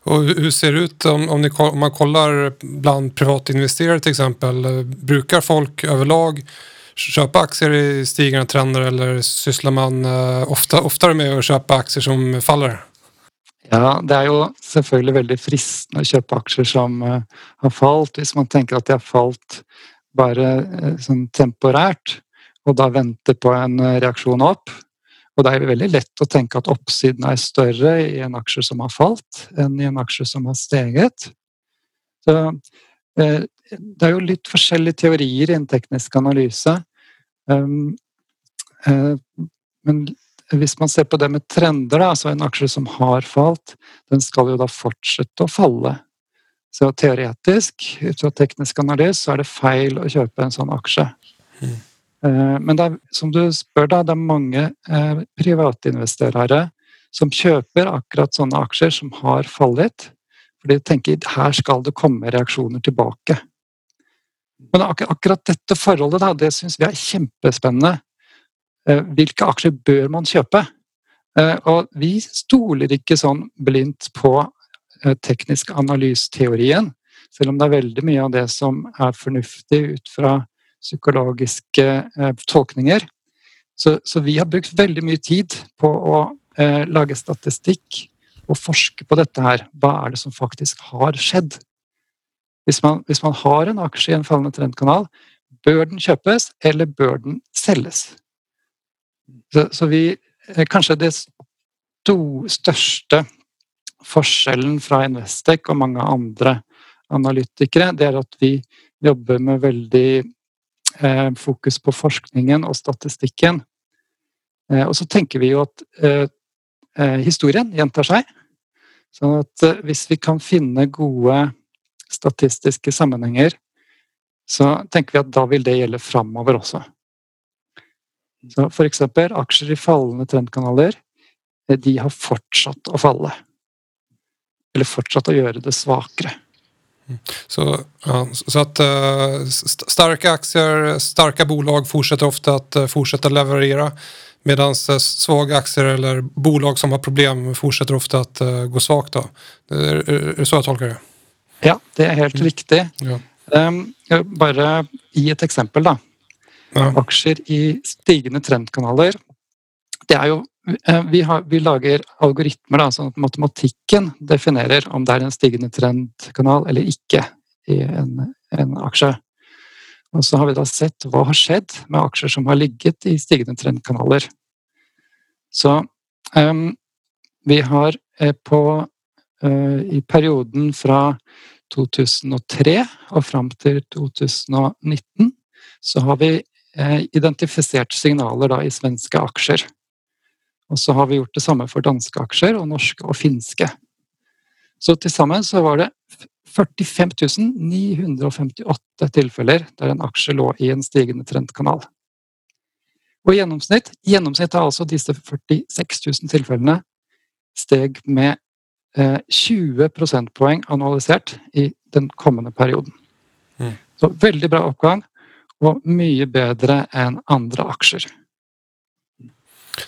Och hur ser det ut om, om, ni, om man kollar bland privatinvesterare till exempel? Brukar folk överlag köpa aktier i stigande trender eller sysslar man uh, ofta, oftare med att köpa aktier som faller? Ja, det är ju selvfølgelig väldigt fristende att köpa aktier som har fallit hvis man tänker att det har fallit bara sånn temporärt och då väntar på en reaktion upp. Och det är väldigt lätt att tänka att oppsiden är större i en aktie som har fallit än i en aktie som har stigit. Så, eh, det är ju lite olika teorier i en teknisk analys. Ehm, eh, men om man ser på det med trender, alltså en aktie som har fallit, den ska ju då fortsätta att falla. Så teoretiskt, utifrån teknisk analys, så är det fel att köpa en sån aktie. Mm. Eh, men det er, som du spør, da, det er mange eh, privatinvesterere som kjøper akkurat sånne aksjer som har fallit. For de tenker her skal det komme reaksjoner tilbake. Men akkurat dette forholdet da, det syns vi er kjempespennende. Vilka hvilke aksjer bør man kjøpe? Eh, og vi stoler ikke sånn blindt på eh, teknisk analysteorien. Selv om det er veldig mye av det som er fornuftig ut fra psykologiske tolkninger. Så, så, vi har brukt veldig mye tid på å eh, lage statistikk og forske på dette her. Hva er det som faktisk har skjedd? Hvis man, hvis man har en aksje i en fallende trendkanal, bør den kjøpes, eller bør den selges? Så, så vi eh, Kanskje det sto, største forskjellen fra Investec og mange andre analytikere, det er at vi jobber med veldig eh, fokus på forskningen og statistikken. Eh, og så tenker vi jo at eh, eh historien gjentar seg. Sånn at eh, hvis vi kan finne gode statistiske sammenhenger, så tenker vi at da vil det gjelde framover også. Så eksempel aksjer i fallende trendkanaler, eh, de har fortsatt å falle. Eller fortsatt å gjøre det svakere. Så, ja, så att uh, starka aktier, starka bolag fortsätter ofta att uh, fortsätta leverera medan uh, svaga aktier eller bolag som har problem fortsätter ofta att gå svagt. Då. Är, är det så jag tolkar det? Ja, det er helt mm. riktig. Ja. Um, bare gi et eksempel, da. Ja. Aksjer i stigende trendkanaler. Det er jo eh, vi, har, vi lager algoritmer da, sånn at matematikken definerer om det er en stigende trendkanal eller ikke i en, en aksje. Og så har vi da sett hva har skjedd med aksjer som har ligget i stigende trendkanaler. Så um, vi har eh, på uh, I perioden fra 2003 og fram til 2019 så har vi identifisert signaler da, i svenske aksjer. Og så har vi gjort det samme for danske aksjer og norske og finske. Så til sammen så var det 45 958 tilfeller der en aksje lå i en stigende trendkanal. Og i gjennomsnitt, gjennomsnitt av altså disse 46 000 tilfellene steg med 20 eh, prosentpoeng annualisert i den kommende perioden. Mm. Så veldig bra oppgang var mycket bättre än andra aktier.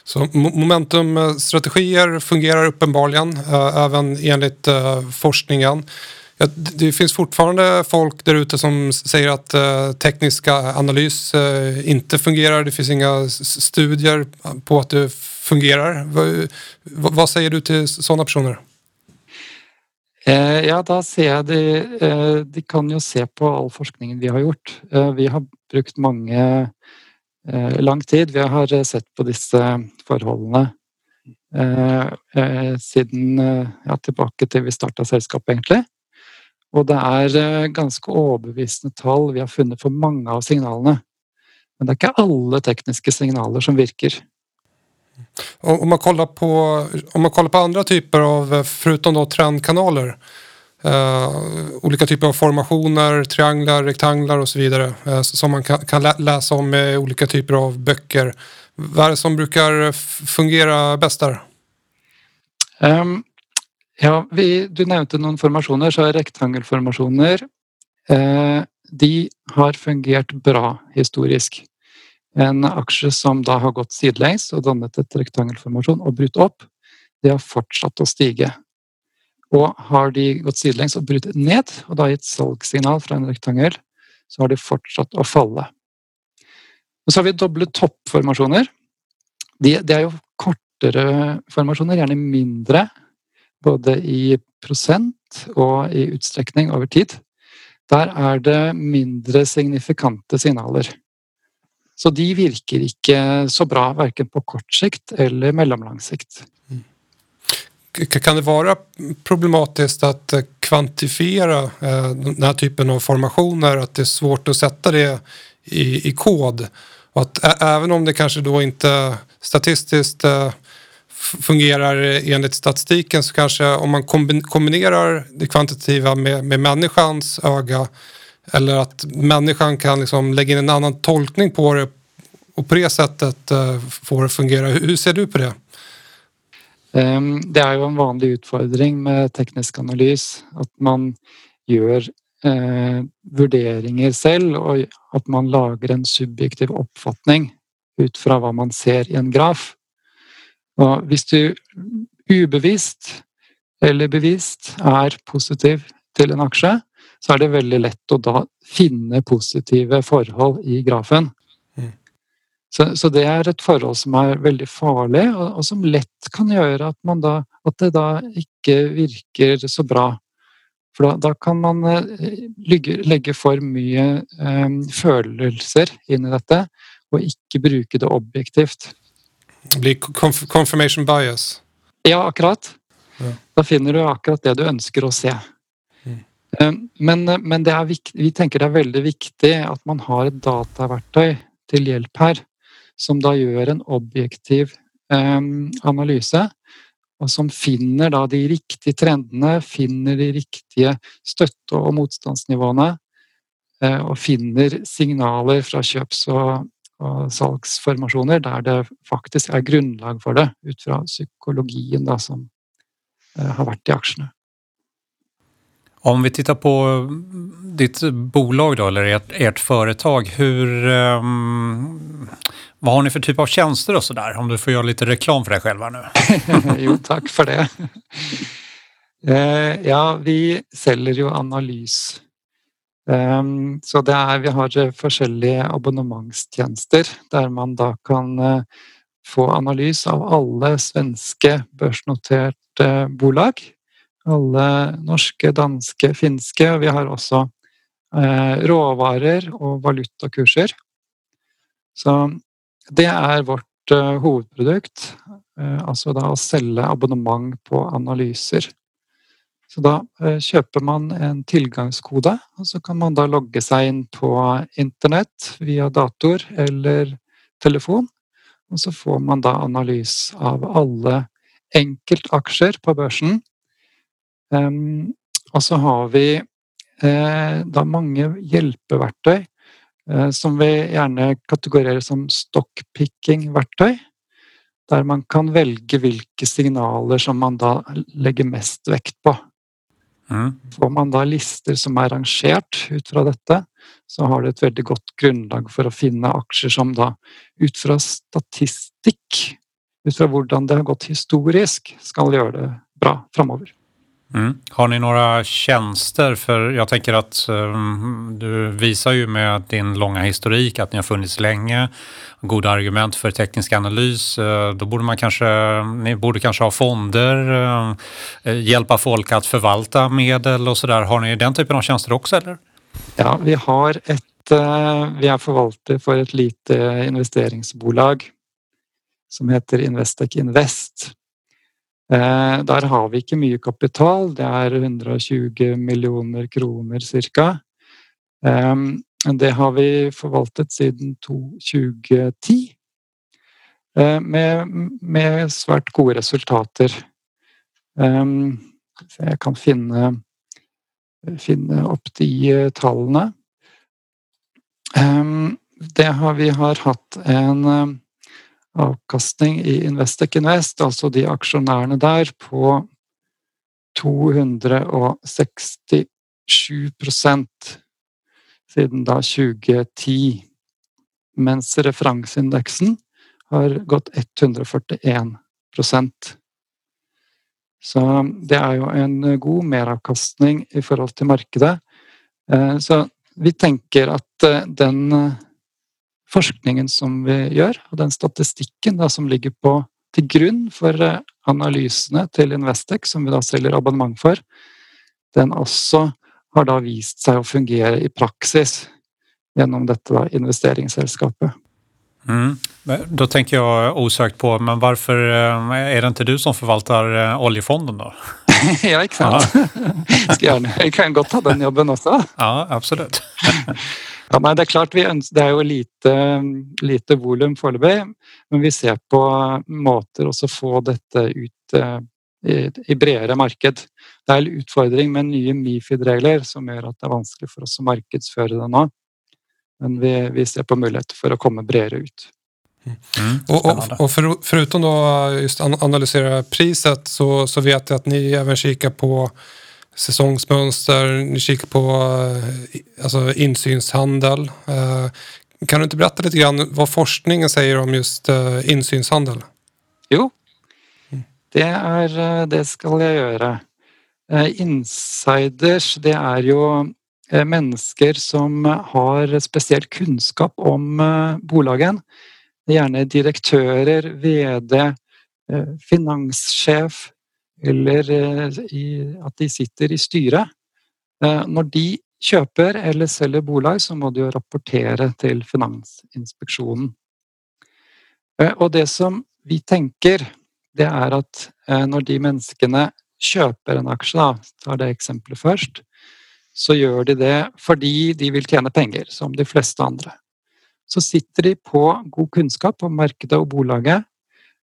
Så momentumstrategier fungerar uppenbarligen eh, även enligt eh, forskningen. Det finns fortfarande folk där ute som säger att eh, tekniska analys inte fungerar. Det finns inga studier på att det fungerar. Vad säger du till sådana personer? Eh, ja, da ser jeg de, eh, de kan jo se på all forskningen vi har gjort. Eh, vi har brukt mange lang tid. Vi har sett på disse forholdene siden ja, tilbake til vi starta selskapet, egentlig. Og det er ganske overbevisende tall vi har funnet for mange av signalene. Men det er ikke alle tekniske signaler som virker. Om man kollar på, om man kollar på andra typer av, eh, förutom då trendkanaler, eh, olika typer av formationer, trianglar, rektanglar och så vidare eh, som man kan, kan läsa om i olika typer av böcker. Vad är det som brukar fungera bäst där? Um, ja, vi, du nämnde noen formationer, så rektangelformationer. Eh, de har fungerat bra historiskt. En aksje som da har gått sidelengs og dannet et rektangelformasjon og brutt opp, det har fortsatt å stige. Og har de gått sidelengs og brutt ned, og da gitt salgssignal fra en rektangel, så har de fortsatt å falle. Og så har vi doble toppformasjoner. De, de er jo kortere formasjoner, gjerne mindre, både i prosent og i utstrekning over tid. Der er det mindre signifikante signaler. Så de virker ikke så bra verken på kort sikt eller mellomlang sikt. Mm. Kan det vara problematiskt att eh, kvantifiera eh, den här typen av formationer? Att det är svårt att sätta det i, i kod? Och att även om det kanske då inte statistiskt eh, fungerar enligt statistiken så kanske om man kombinerar det kvantitativa med, med människans öga eller att människan kan liksom lägga in en annan tolkning på det och på det sättet eh, få det att fungera. Hur ser du på det? Ehm, det är ju en vanlig utfordring med teknisk analys att man gör eh, värderingar själv och att man lagar en subjektiv uppfattning utifrån vad man ser i en graf. Och om du obevisst eller bevisst är positiv till en aktie så er det veldig lett å da finne positive forhold i grafen. Mm. Så, så, det er et forhold som er veldig farlig, og, og, som lett kan gjøre at, da, at det da ikke virker så bra. For da, da kan man legge, legge for mye eh, følelser inn i dette, og ikke bruke det objektivt. Det blir confirmation bias. Ja, akkurat. Ja. Da finner du akkurat det du ønsker å se. Eh, men eh, men, det er, vi tenker det er veldig viktig at man har et dataverktøy til hjelp her, som da gjør en objektiv um, analyse, og som finner da de riktige trendene, finner de riktige støtte- og motstandsnivåene, och og eh, finner signaler fra kjøps- og, og, salgsformasjoner der det faktisk er grunnlag for det, ut fra psykologien da, som har vært i aksjene. Om vi tittar på ditt bolag då, eller ert, ert företag, hur, um, vad har ni för typ av tjänster och sådär? Om du får göra lite reklam för dig själva nu. jo, tack för det. Eh, ja, vi säljer ju analys. Eh, så det är, vi har eh, olika abonnemangstjänster där man då kan eh, få analys av alla svenska börsnoterade bolag alle norske, danske, finske. Og vi har også eh, råvarer og valutakurser. Så det er vårt eh, hovedprodukt. Eh, altså da å selge abonnement på analyser. Så da eh, kjøper man en tilgangskode, og så kan man da logge seg inn på internett via dator eller telefon. Og så får man da analyse av alle enkeltaksjer på børsen Um, og så har vi eh, da mange hjelpeverktøy eh, som vi gjerne kategorerer som stockpicking-verktøy. Der man kan velge hvilke signaler som man da legger mest vekt på. Mm. Får man da lister som er rangert ut fra dette, så har det et veldig godt grunnlag for å finne aksjer som da ut fra statistikk, ut fra hvordan det har gått historisk, skal gjøre det bra framover. Mm. Har ni några tjänster? För jag tänker att um, du visar ju med din långa historik att ni har funnits länge. Goda argument för teknisk analys. Uh, då borde man kanske, ni borde kanske ha fonder, uh, hjälpa folk att förvalta medel och sådär. Har ni den typen av tjänster också eller? Ja, vi har ett, uh, vi är förvaltare för ett litet investeringsbolag som heter Investec Invest Eh, der har vi ikke mye kapital, det er 120 millioner kroner cirka. Ehm, det har vi forvaltet siden 2010 med, med svært gode resultater. Ehm, Jeg kan finne, finne opp de talen. tallene. Ehm, det har, vi har hatt en eh, avkastning i Investec Invest, altså de aksjonærene der, på 267% siden da 2010. Mens referanseindeksen har gått 141% Så det er jo en god meravkastning i forhold til markedet. Eh, så vi tenker at eh, den forskningen som vi gjør, og den statistikken da, som ligger på, til grunn for eh, analysene til Investec, som vi da selger abonnement for, den også har da vist seg å fungere i praksis gjennom dette da, investeringsselskapet. Mm. Då tänker jag osökt på, men varför eh, är det inte du som förvaltar eh, oljefonden då? ja, sant. Ja. Jeg kan godt ta den jobben også. Ja, absolutt. Ja, nei, det er klart, ønsker, det er jo lite, lite volum foreløpig, men vi ser på måter å få dette ut eh, i, i bredere marked. Det er en utfordring med nye Mifid-regler som gjør at det er vanskelig for oss å markedsføre det nå. Men vi, vi ser på muligheter för att komma bredare ut. Mm. Och, och, och för, förutom då just analysera priset så, så vet jag att ni även kikar på säsongsmönster, ni kikar på eh, alltså insynshandel. Eh, kan du inte berätta lite grann vad forskningen säger om just eh, insynshandel? Jo, det, är, det ska jag göra. Insiders, det är ju människor som har speciell kunskap om bolagen. Gjerne direktører, VD, finanschef eller eh, at de sitter i styret. Eh, når de kjøper eller selger bolag, så må de jo rapportere til Finansinspeksjonen. Eh, og det som vi tenker, det er at når de menneskene kjøper en aksje da, tar det eksempelet først, så gjør de det fordi de vil tjene penger, som de fleste andre. Så sitter de på god kunnskap om markedet og bolaget,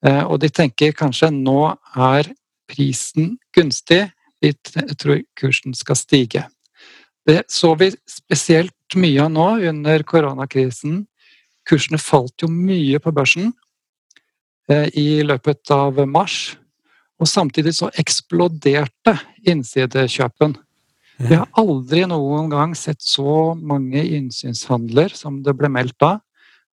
og de tenker kanskje nå er prisen gunstig, vi tror kursen skal stige. Det så vi spesielt mye av nå under koronakrisen. Kursene falt jo mye på børsen i løpet av mars, og samtidig så eksploderte innsidekjøpen. Vi har aldri noen gang sett så mange innsynshandler som det ble meldt da.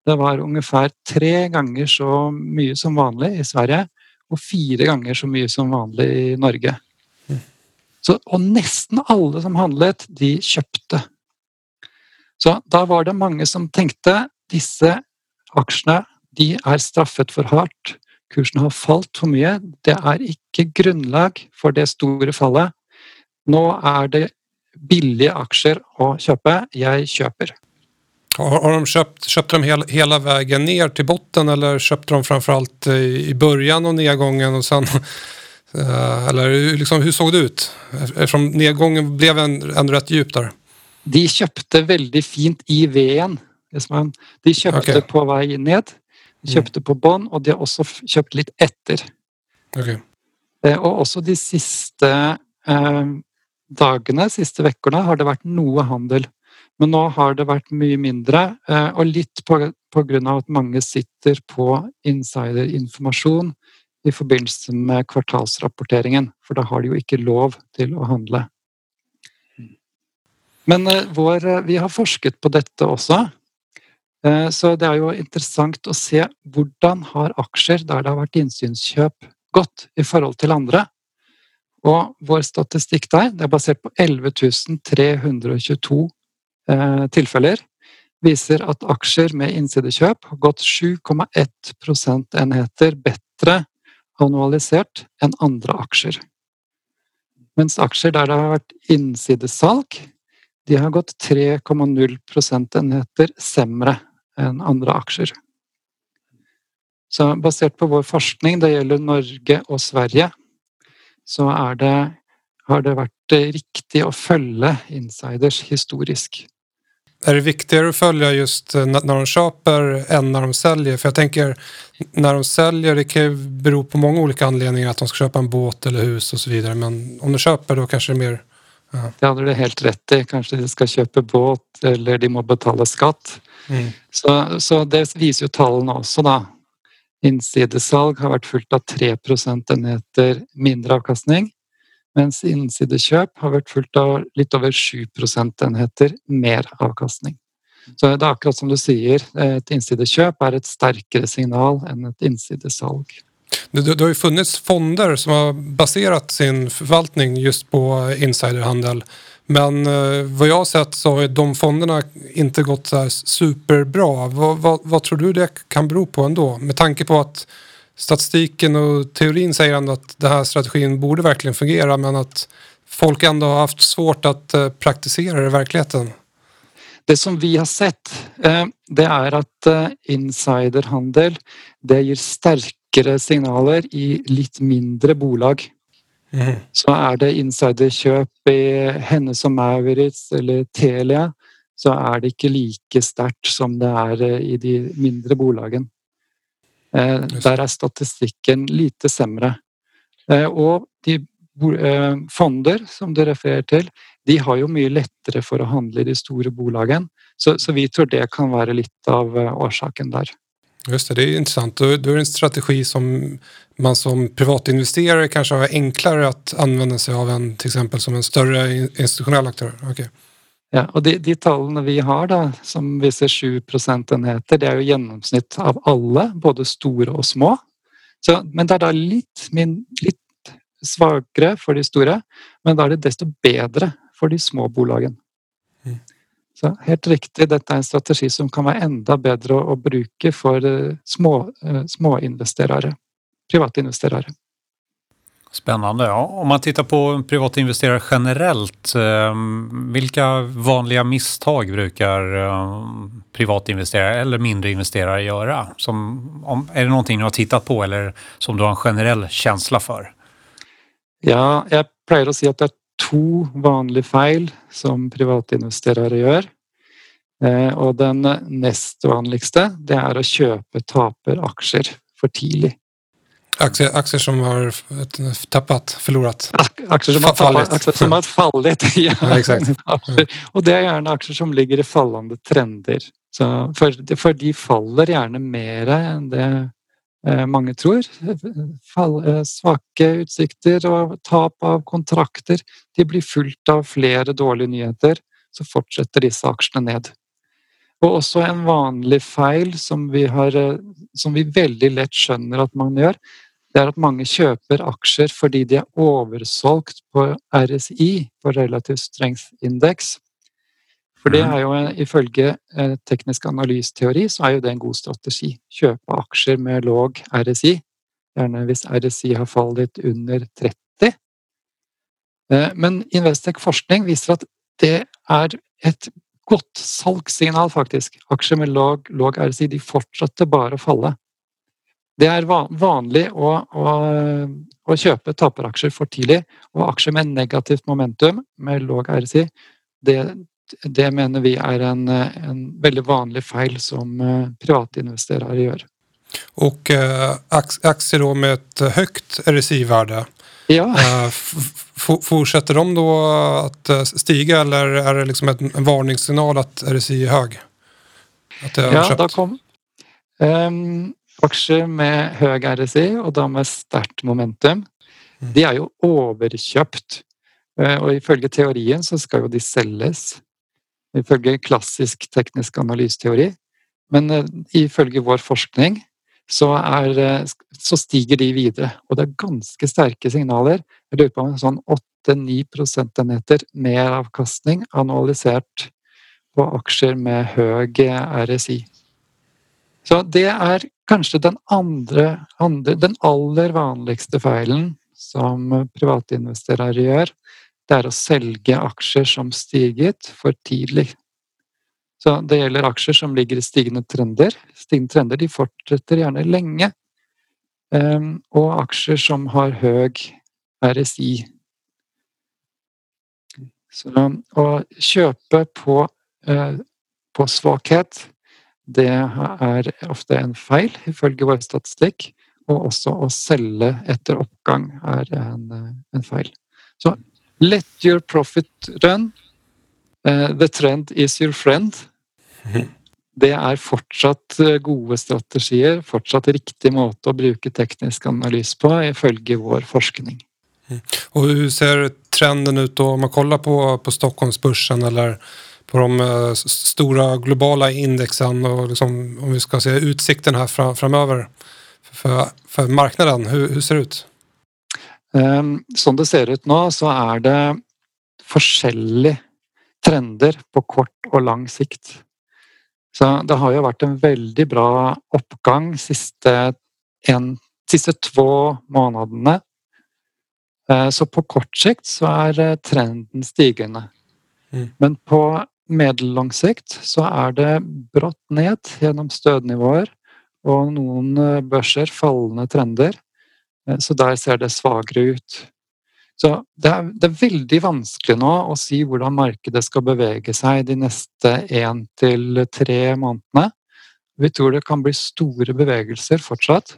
Det var ungefær tre ganger så mye som vanlig i Sverige, og fire ganger så mye som vanlig i Norge. Så, og nesten alle som handlet, de kjøpte. Så da var det mange som tenkte disse aksjene de er straffet for hardt. Kursen har falt for mye. Det er ikke grunnlag for det store fallet. Nå er det billige aksjer å kjøpe. Jeg kjøper. Har de köpt, köpte de hela, hela vägen ner till botten eller köpte de framförallt i början av nedgången och sen eller liksom, hur såg det ut? Eftersom nedgången blev ändå rätt djup där. De köpte väldigt fint i V-en. De köpte okay. på väg ned, köpte på bånn och de har också köpt lite efter. Okay. Och också de sista eh, dagarna, sista veckorna har det varit något handel. Men nå har det vært mye mindre, eh, og litt på, på grunn av at mange sitter på insiderinformasjon i forbindelse med kvartalsrapporteringen, for da har de jo ikke lov til å handle. Men eh, vår, eh, vi har forsket på dette også, så det er jo interessant å se hvordan har aksjer der det har vært innsynskjøp gått i forhold til andre. Og vår statistikk der, det er basert på 11 322 Eh, tilfeller, viser at aksjer med innsidekjøp har gått 7,1 prosentenheter bedre annualisert enn andre aksjer. Mens aksjer der det har vært innsidesalg, de har gått 3,0 prosentenheter sämre enn andre aksjer. Så basert på vår forskning, det gjelder Norge og Sverige, så är det, har det vært riktig å følge insiders historisk. Är det viktigare att följa just när de köper än när de säljer? För jag tänker, när de säljer, det kan ju bero på många olika anledningar att de ska köpa en båt eller hus och så vidare. Men om de köper då kanske det är mer... Ja. Det hade du helt rätt i. Kanske de ska köpa båt eller de må betala skatt. Mm. Så, så det visar ju talen också då. Innsidesalg har varit fullt av 3 procentenheter mindre avkastning. Mens innsidekjøp har vært fulgt av litt over 7 prosentenheter mer avkastning. Så det er akkurat som du sier, et innsidekjøp er et sterkere signal enn et innsidesalg. Det, det har ju funnits fonder som har baserat sin förvaltning just på insiderhandel. Men eh, vad jag har sett så har de fonderna inte gått så superbra. Vad, vad, vad tror du det kan bero på ändå? Med tanke på att statistiken och teorin säger ändå att den här strategin borde verkligen fungera men att folk ändå har haft svårt att eh, praktisera det i verkligheten. Det som vi har sett eh, det är att eh, insiderhandel det ger starkare signaler i lite mindre bolag. Mm. Så är det insiderköp i Hennes och Mauritz eller Telia så är det inte lika starkt som det är i de mindre bolagen. Der er statistikken lite sämre. Og de fonder som du refererer til, de har jo mye lettere for å handle i de store bolagene. Så, så vi tror det kan være litt av årsaken där. Just det, det är intressant. Då är det en strategi som man som privatinvesterare kanske har enklare att använda sig av än till exempel som en större institutionell aktör. Okay. Ja, og de, de, tallene vi har, da, som viser 7 prosentenheter, det er jo gjennomsnitt av alle, både store og små. Så, men det er da litt, min, litt svakere for de store, men da er det desto bedre for de små bolagene. Mm. Så helt riktig, dette er en strategi som kan være enda bedre å, å bruke for eh, små, eh, småinvesterare, private investerare. Spännande. Ja. Om man tittar på privata investerare generellt, eh, vilka vanliga misstag brukar eh, privatinvesterare eller mindre investerare göra? Som, om, är det någonting du har tittat på eller som du har en generell känsla för? Ja, jeg pleier å si at det er to vanlige feil som privatinvesterere gjør. Eh, Og den nest vanligste, det er å kjøpe taperaksjer for tidlig. Aktier, aktier som har tappat, förlorat. Ak- Aksjer som har Fallit. fallit. Aksjer som har fallit. Ja. Ja, exakt. Og det er gjerne aksjer som ligger i fallende trender. Så for, for de faller gjerne mer enn det eh, mange tror. Fall, eh, svake utsikter og tap av kontrakter. De blir fulgt av flere dårlige nyheter, så fortsetter disse aksjene ned. Og også en vanlig feil som vi, har, eh, som vi veldig lett skjønner at man gjør, det er at mange kjøper aksjer fordi de er oversolgt på RSI, på Relative Strength Index. For det er jo en- ifølge eh, teknisk analyseteori så er jo det en god strategi. Kjøpe aksjer med låg RSI, gjerne hvis RSI har fallet under 30. Eh, Men Investec forskning viser at det er et godt salgssignal, faktisk. Aksjer med låg, låg RSI de fortsetter bare å falle. Det er va- vanlig å, å, å kjøpe taperaksjer for tidlig, og aksjer med negativt momentum, med låg RSI, det, det mener vi er en, en veldig vanlig feil som eh, privatinvesterare gjør. Och eh, aktier då med ett högt RSI-värde. Ja, Eh, fortsätter de då att eh, stiga eller är det liksom en varningssignal att RSI är hög? Att det är ja da kom Ehm, aksjer med høy RSI, og da med sterkt momentum, Mm. de er jo overkjøpt. Eh, Og ifølge teorien så skal jo de selges. Ifølge klassisk teknisk analyseteori. Men eh, ifølge vår forskning så, er, eh, så stiger de videre. Og det er ganske sterke signaler. Jeg lurer på om sånn 8-9 prosentenheter meravkastning analysert på aksjer med høy eh, RSI. Så det er kanskje den andre, andre Den aller vanligste feilen som privatinvesterere gjør. Det er å selge aksjer som stiget for tidlig. Så det gjelder aksjer som ligger i stigende trender. Stigende trender de fortsetter gjerne lenge. Ehm, Og aksjer som har høy RSI. Så å kjøpe på, eh, på svakhet det er ofte en feil, ifølge vår statistikk. Og også å selge etter oppgang er en, eh, en feil. Så let your profit run. Eh, The trend is your friend. Det er fortsatt eh, gode strategier, fortsatt riktig måte å bruke teknisk analyse på, ifølge vår forskning. Och hur ser trenden ut då om man kollar på, på Stockholmsbörsen eller på de eh, stora globala indexen och liksom, om vi ska se utsikten här fram, framöver för, för marknaden. Hur, hur ser det ut? Ehm, Sånn det ser ut nå, så er det forskjellige trender på kort og lang sikt. Så det har jo vært en veldig bra oppgang siste, en, siste to månedene. Eh, Så på kort sikt så er eh, trenden stigende. Mm. Men på Medellång sikt så er det brått ned gjennom stødnivåer og noen eh, børser fallende trender. Eh, så der ser det svagare ut. Så det er, det er veldig vanskelig nå å si hvordan markedet skal bevege seg de neste én til tre månedene. Vi tror det kan bli store bevegelser fortsatt,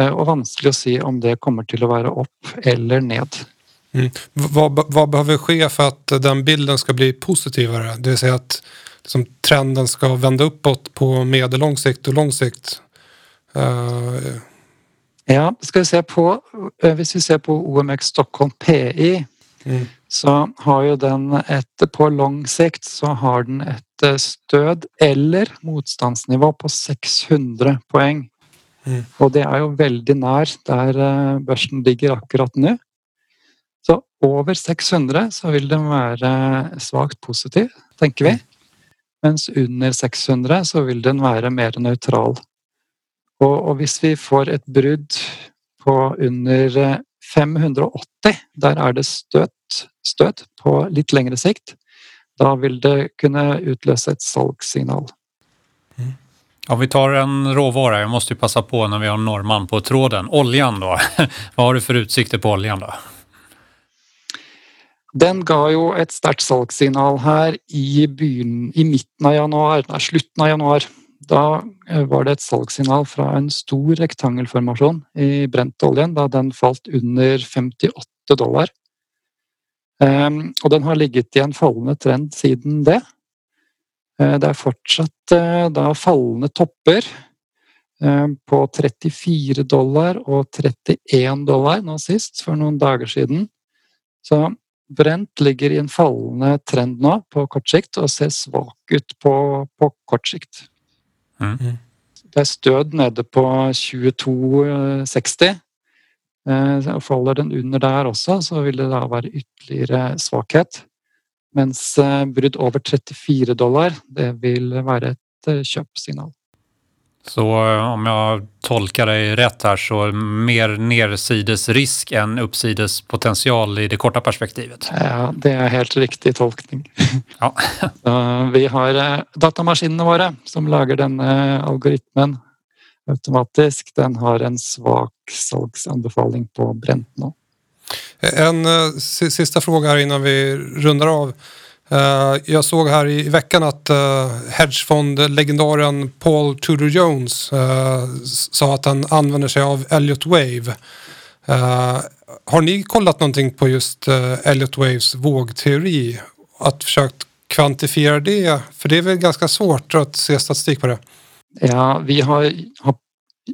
eh, och og vanskelig å si om det kommer til å være opp eller ned. V- Vad, vad behöver ske för att den bilden ska bli positivare? Det vill säga att liksom, trenden ska vända uppåt på medellång sikt och lång sikt. Eh, Ja, skal vi se på, eh, Hvis vi ser på OMX Stockholm PI, mm, så har jo den et På lang sikt så har den et eh, stød eller motstandsnivå på 600 poeng. Mm. Og det jo veldig nær der eh, børsen ligger akkurat nå. Over 600 så vil den være svakt positiv, tenker vi. Mens under 600 så vil den være mer nøytral. Og, og hvis vi får et brudd på under 580, der er det støt, støt på litt lengre sikt, da vil det kunne utløse ett salgssignal. Om vi tar en råvara, jag måste ju passa på när vi har norrman på tråden. Oljan då? Vad har du för utsikter på oljan då? Den ga jo et sterkt salgssignal her i, byen, i midten av januar, nei, slutten av januar. Da eh, var det et salgssignal fra en stor rektangelformasjon i brentoljen da den falt under 58 dollar. Um, og den har ligget i en fallende trend siden det. Uh, det er fortsatt uh, da fallende topper uh, på 34 dollar og 31 dollar nå sist, for noen dager siden. Så Brent ligger i en fallende trend nå på kort sikt og ser svak ut på, på kort sikt. Mm. Det er stød nede på 22,60. Eh, og Faller den under der også, så vil det da være ytterligere svakhet. Mens eh, brudd over 34 dollar, det vil være et eh, kjøpsignal. Så eh, om jag tolkar dig rätt här så mer nersidesrisk än uppsidespotential i det korta perspektivet. Ja, det er helt riktig tolkning. Ja. Vi har eh, datamaskinene våre som lager denne algoritmen automatisk. Den har en svak salgsanbefaling på brent nå. En eh, si- sista fråga här innan vi rundar av. Eh, jag såg här i veckan att uh, hedgefondlegendaren Paul Tudor Jones eh, sa att han använder sig av Elliott Wave. Eh, har ni kollat någonting på just Elliott Waves vågteori? Att försökt kvantifiera det? För det är väl ganska svårt att se statistik på det. Ja, vi har, har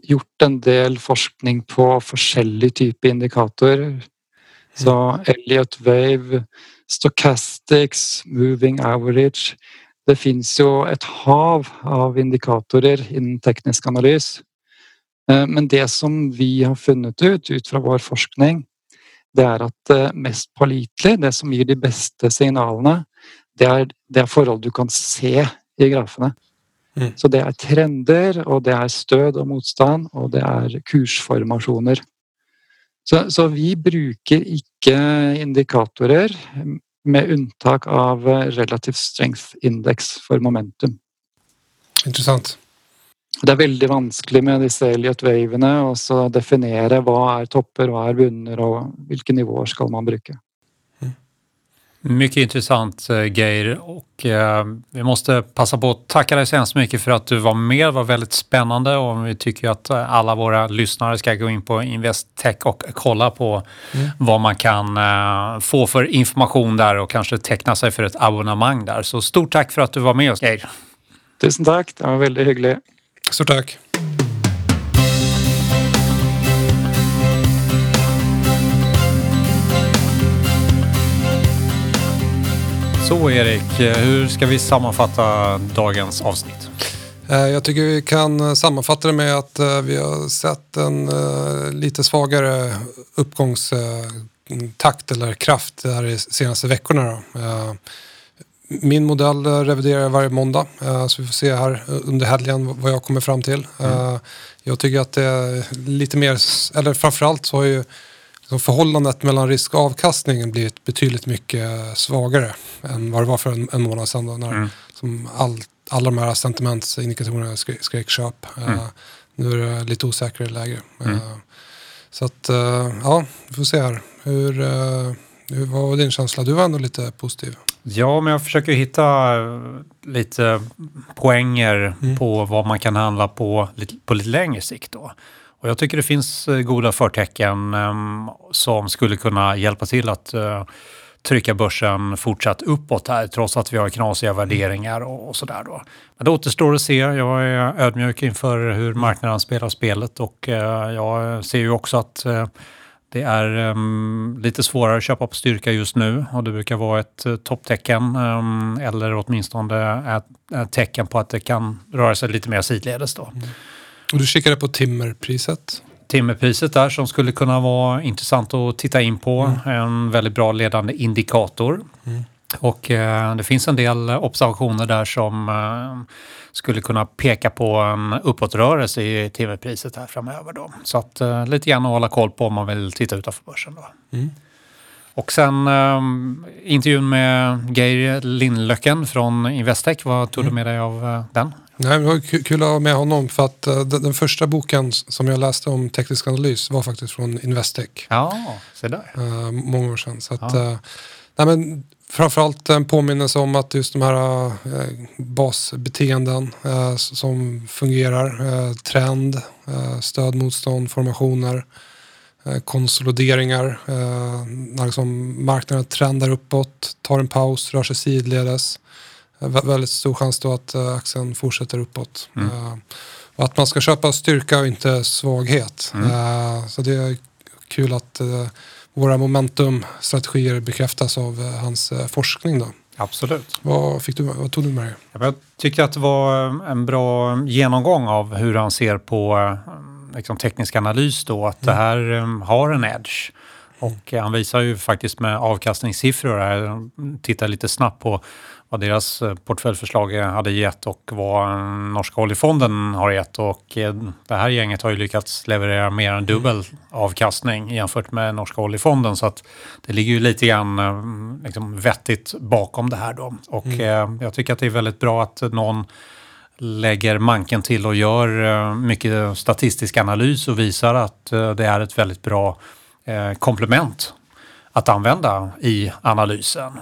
gjort en del forskning på forskjellige typer indikatorer. Så Elliot Wave, Stochastics, Moving Average. Det finns jo et hav av indikatorer innen teknisk analys. Eh, Men det som vi har funnet ut ut fra vår forskning, det er at det mest pålitelige, det som gir de beste signalene, det er, det forhold du kan se i grafene. Så det er trender, og det er stød og motstand, og det er kursformasjoner. Så, så vi bruker ikke indikatorer, med unntak av relative strength index for momentum. Intressant. Det er veldig vanskelig med disse Elliot wavene å definere hva er topper, hva er bunner, og hvilke nivåer skal man bruke. Mycket intressant eh, Geir och eh, vi måste passa på att tacka dig så hemskt mycket för att du var med. Det var väldigt spännande och vi tycker att eh, alla våra lyssnare ska gå in på Investec och kolla på vad man kan eh, få för information där och kanske teckna sig för ett abonnemang där. Så stort tack för att du var med oss Geir. Tusen takk, det var veldig hyggelig. Stort tack. Så Erik, hur ska vi sammanfatta dagens avsnitt? Eh, Jag tycker vi kan sammanfatta det med att eh, vi har sett en eh, lite svagare uppgångstakt eller kraft där de senaste veckorna. Då. Min modell reviderar jag varje måndag så vi får se här under helgen vad jag kommer fram till. Eh, Jag tycker att det är lite mer, eller framförallt så har ju förhållandet mellan risk och avkastning blivit betydligt mycket svagare än vad det var för en, en månad sedan. Då, när Mm. som all, alla de här sentimentsindikatorerna skrek, skrek köp. Mm. nu är det lite osäkrare läge. Mm. Eh, så att, eh, ja, vi får se här. Hur, hur, vad var din känsla? Du var ändå lite positiv. Ja, men jag försöker hitta lite poänger Mm. på vad man kan handla på på lite längre sikt. Då. Och jag tycker det finns eh, goda förtecken em, som skulle kunna hjälpa till att eh, trycka börsen fortsatt uppåt här, trots att vi har knasiga värderingar och, och sådär. Då. Men det återstår att se. Jag är ödmjuk inför hur marknaden spelar spelet och eh, jag ser ju också att eh, det är em, lite svårare att köpa på styrka just nu och det brukar vara ett topptecken em, eller åtminstone ett, ett tecken på att det kan röra sig lite mer sidledes. Då. Och du kikade på timmerpriset. timmerpriset där som skulle kunna vara intressant att titta in på. En väldigt bra ledande indikator. Och eh, det finns en del observationer där som eh, skulle kunna peka på en uppåtrörelse i timmerpriset här framöver. Då. Så att eh, lite grann att hålla koll på om man vill titta utanför börsen. Då. Och sen eh, intervjun med Geir Lindlöcken från Investec. Vad tog du med dig av eh, den? Nej, det var ku- kul att ha med honom för att eh, den, den första boken som jag läste om teknisk analys var faktiskt från Investec. Ja, se där. eh, många år sedan. Så att, Ja. eh, nej, men framförallt en påminnelse om att just de här basbeteenden som fungerar, trend, stöd, motstånd, formationer, konsolideringar, när liksom marknaden trendar uppåt, tar en paus, rör sig sidledes. Eh, vä- väldigt stor chans då att eh, aktien fortsätter uppåt. Mm. Eh, och att man ska köpa styrka och inte svaghet. Mm. Så det är kul att våra momentumstrategier bekräftas av hans forskning. Då. Absolut. Vad, fick du, vad tog du med dig? Jag tycker att det var en bra genomgång av hur han ser på liksom, teknisk analys då, att det här har en edge. Och eh, han visar ju faktiskt med avkastningssiffror här, tittar lite snabbt på vad deras eh, portföljförslag hade gett och vad Norska oljefonden har gett. Och eh, det här gänget har ju lyckats leverera mer än dubbel avkastning jämfört med Norska oljefonden. Så att det ligger ju lite grann eh, liksom, vettigt bakom det här då. Och eh, jag tycker att det är väldigt bra att någon lägger manken till och gör mycket statistisk analys och visar att det är ett väldigt bra komplement att använda i analysen.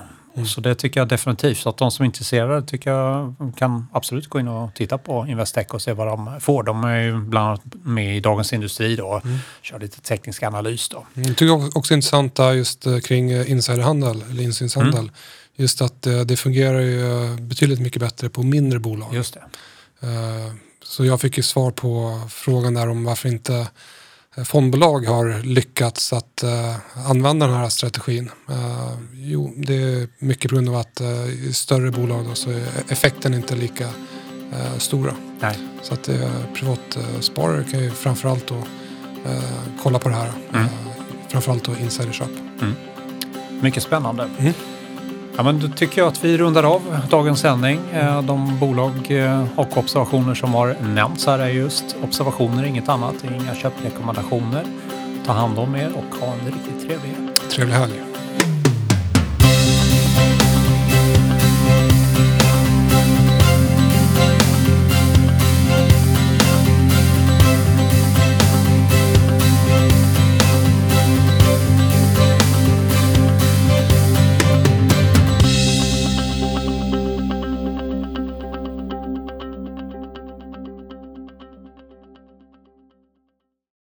Så det tycker jag definitivt. Så att de som är intresserade tycker jag kan absolut gå in och titta på Investec och se vad de får. De är ju bland annat med i Dagens Industri då och kör lite teknisk analys då. Mm, Jag tycker också- intressant där just eh, kring eh, insiderhandel eller insynshandel. Mm. Just att eh, det fungerar ju betydligt mycket bättre på mindre bolag. Just det. Så jag fick ju svar på frågan där om varför inte fondbolag har lyckats att eh, använda den här strategin. Eh, jo, det är mycket på grund av att eh, i större bolag då, så är effekten inte lika eh, stora. Nej. Så att eh, privatsparare kan ju framförallt då eh, kolla på det här. Mm. Eh, framförallt då insiderköp. Mycket spännande. Mm. Ja, men då tycker jag att vi rundar av dagens sändning. Eh, de bolag eh, och observationer som har nämnts här är just observationer, inget annat. Inga köprekommendationer. Ta hand om er och ha en riktigt trevlig helg. Trevlig helg.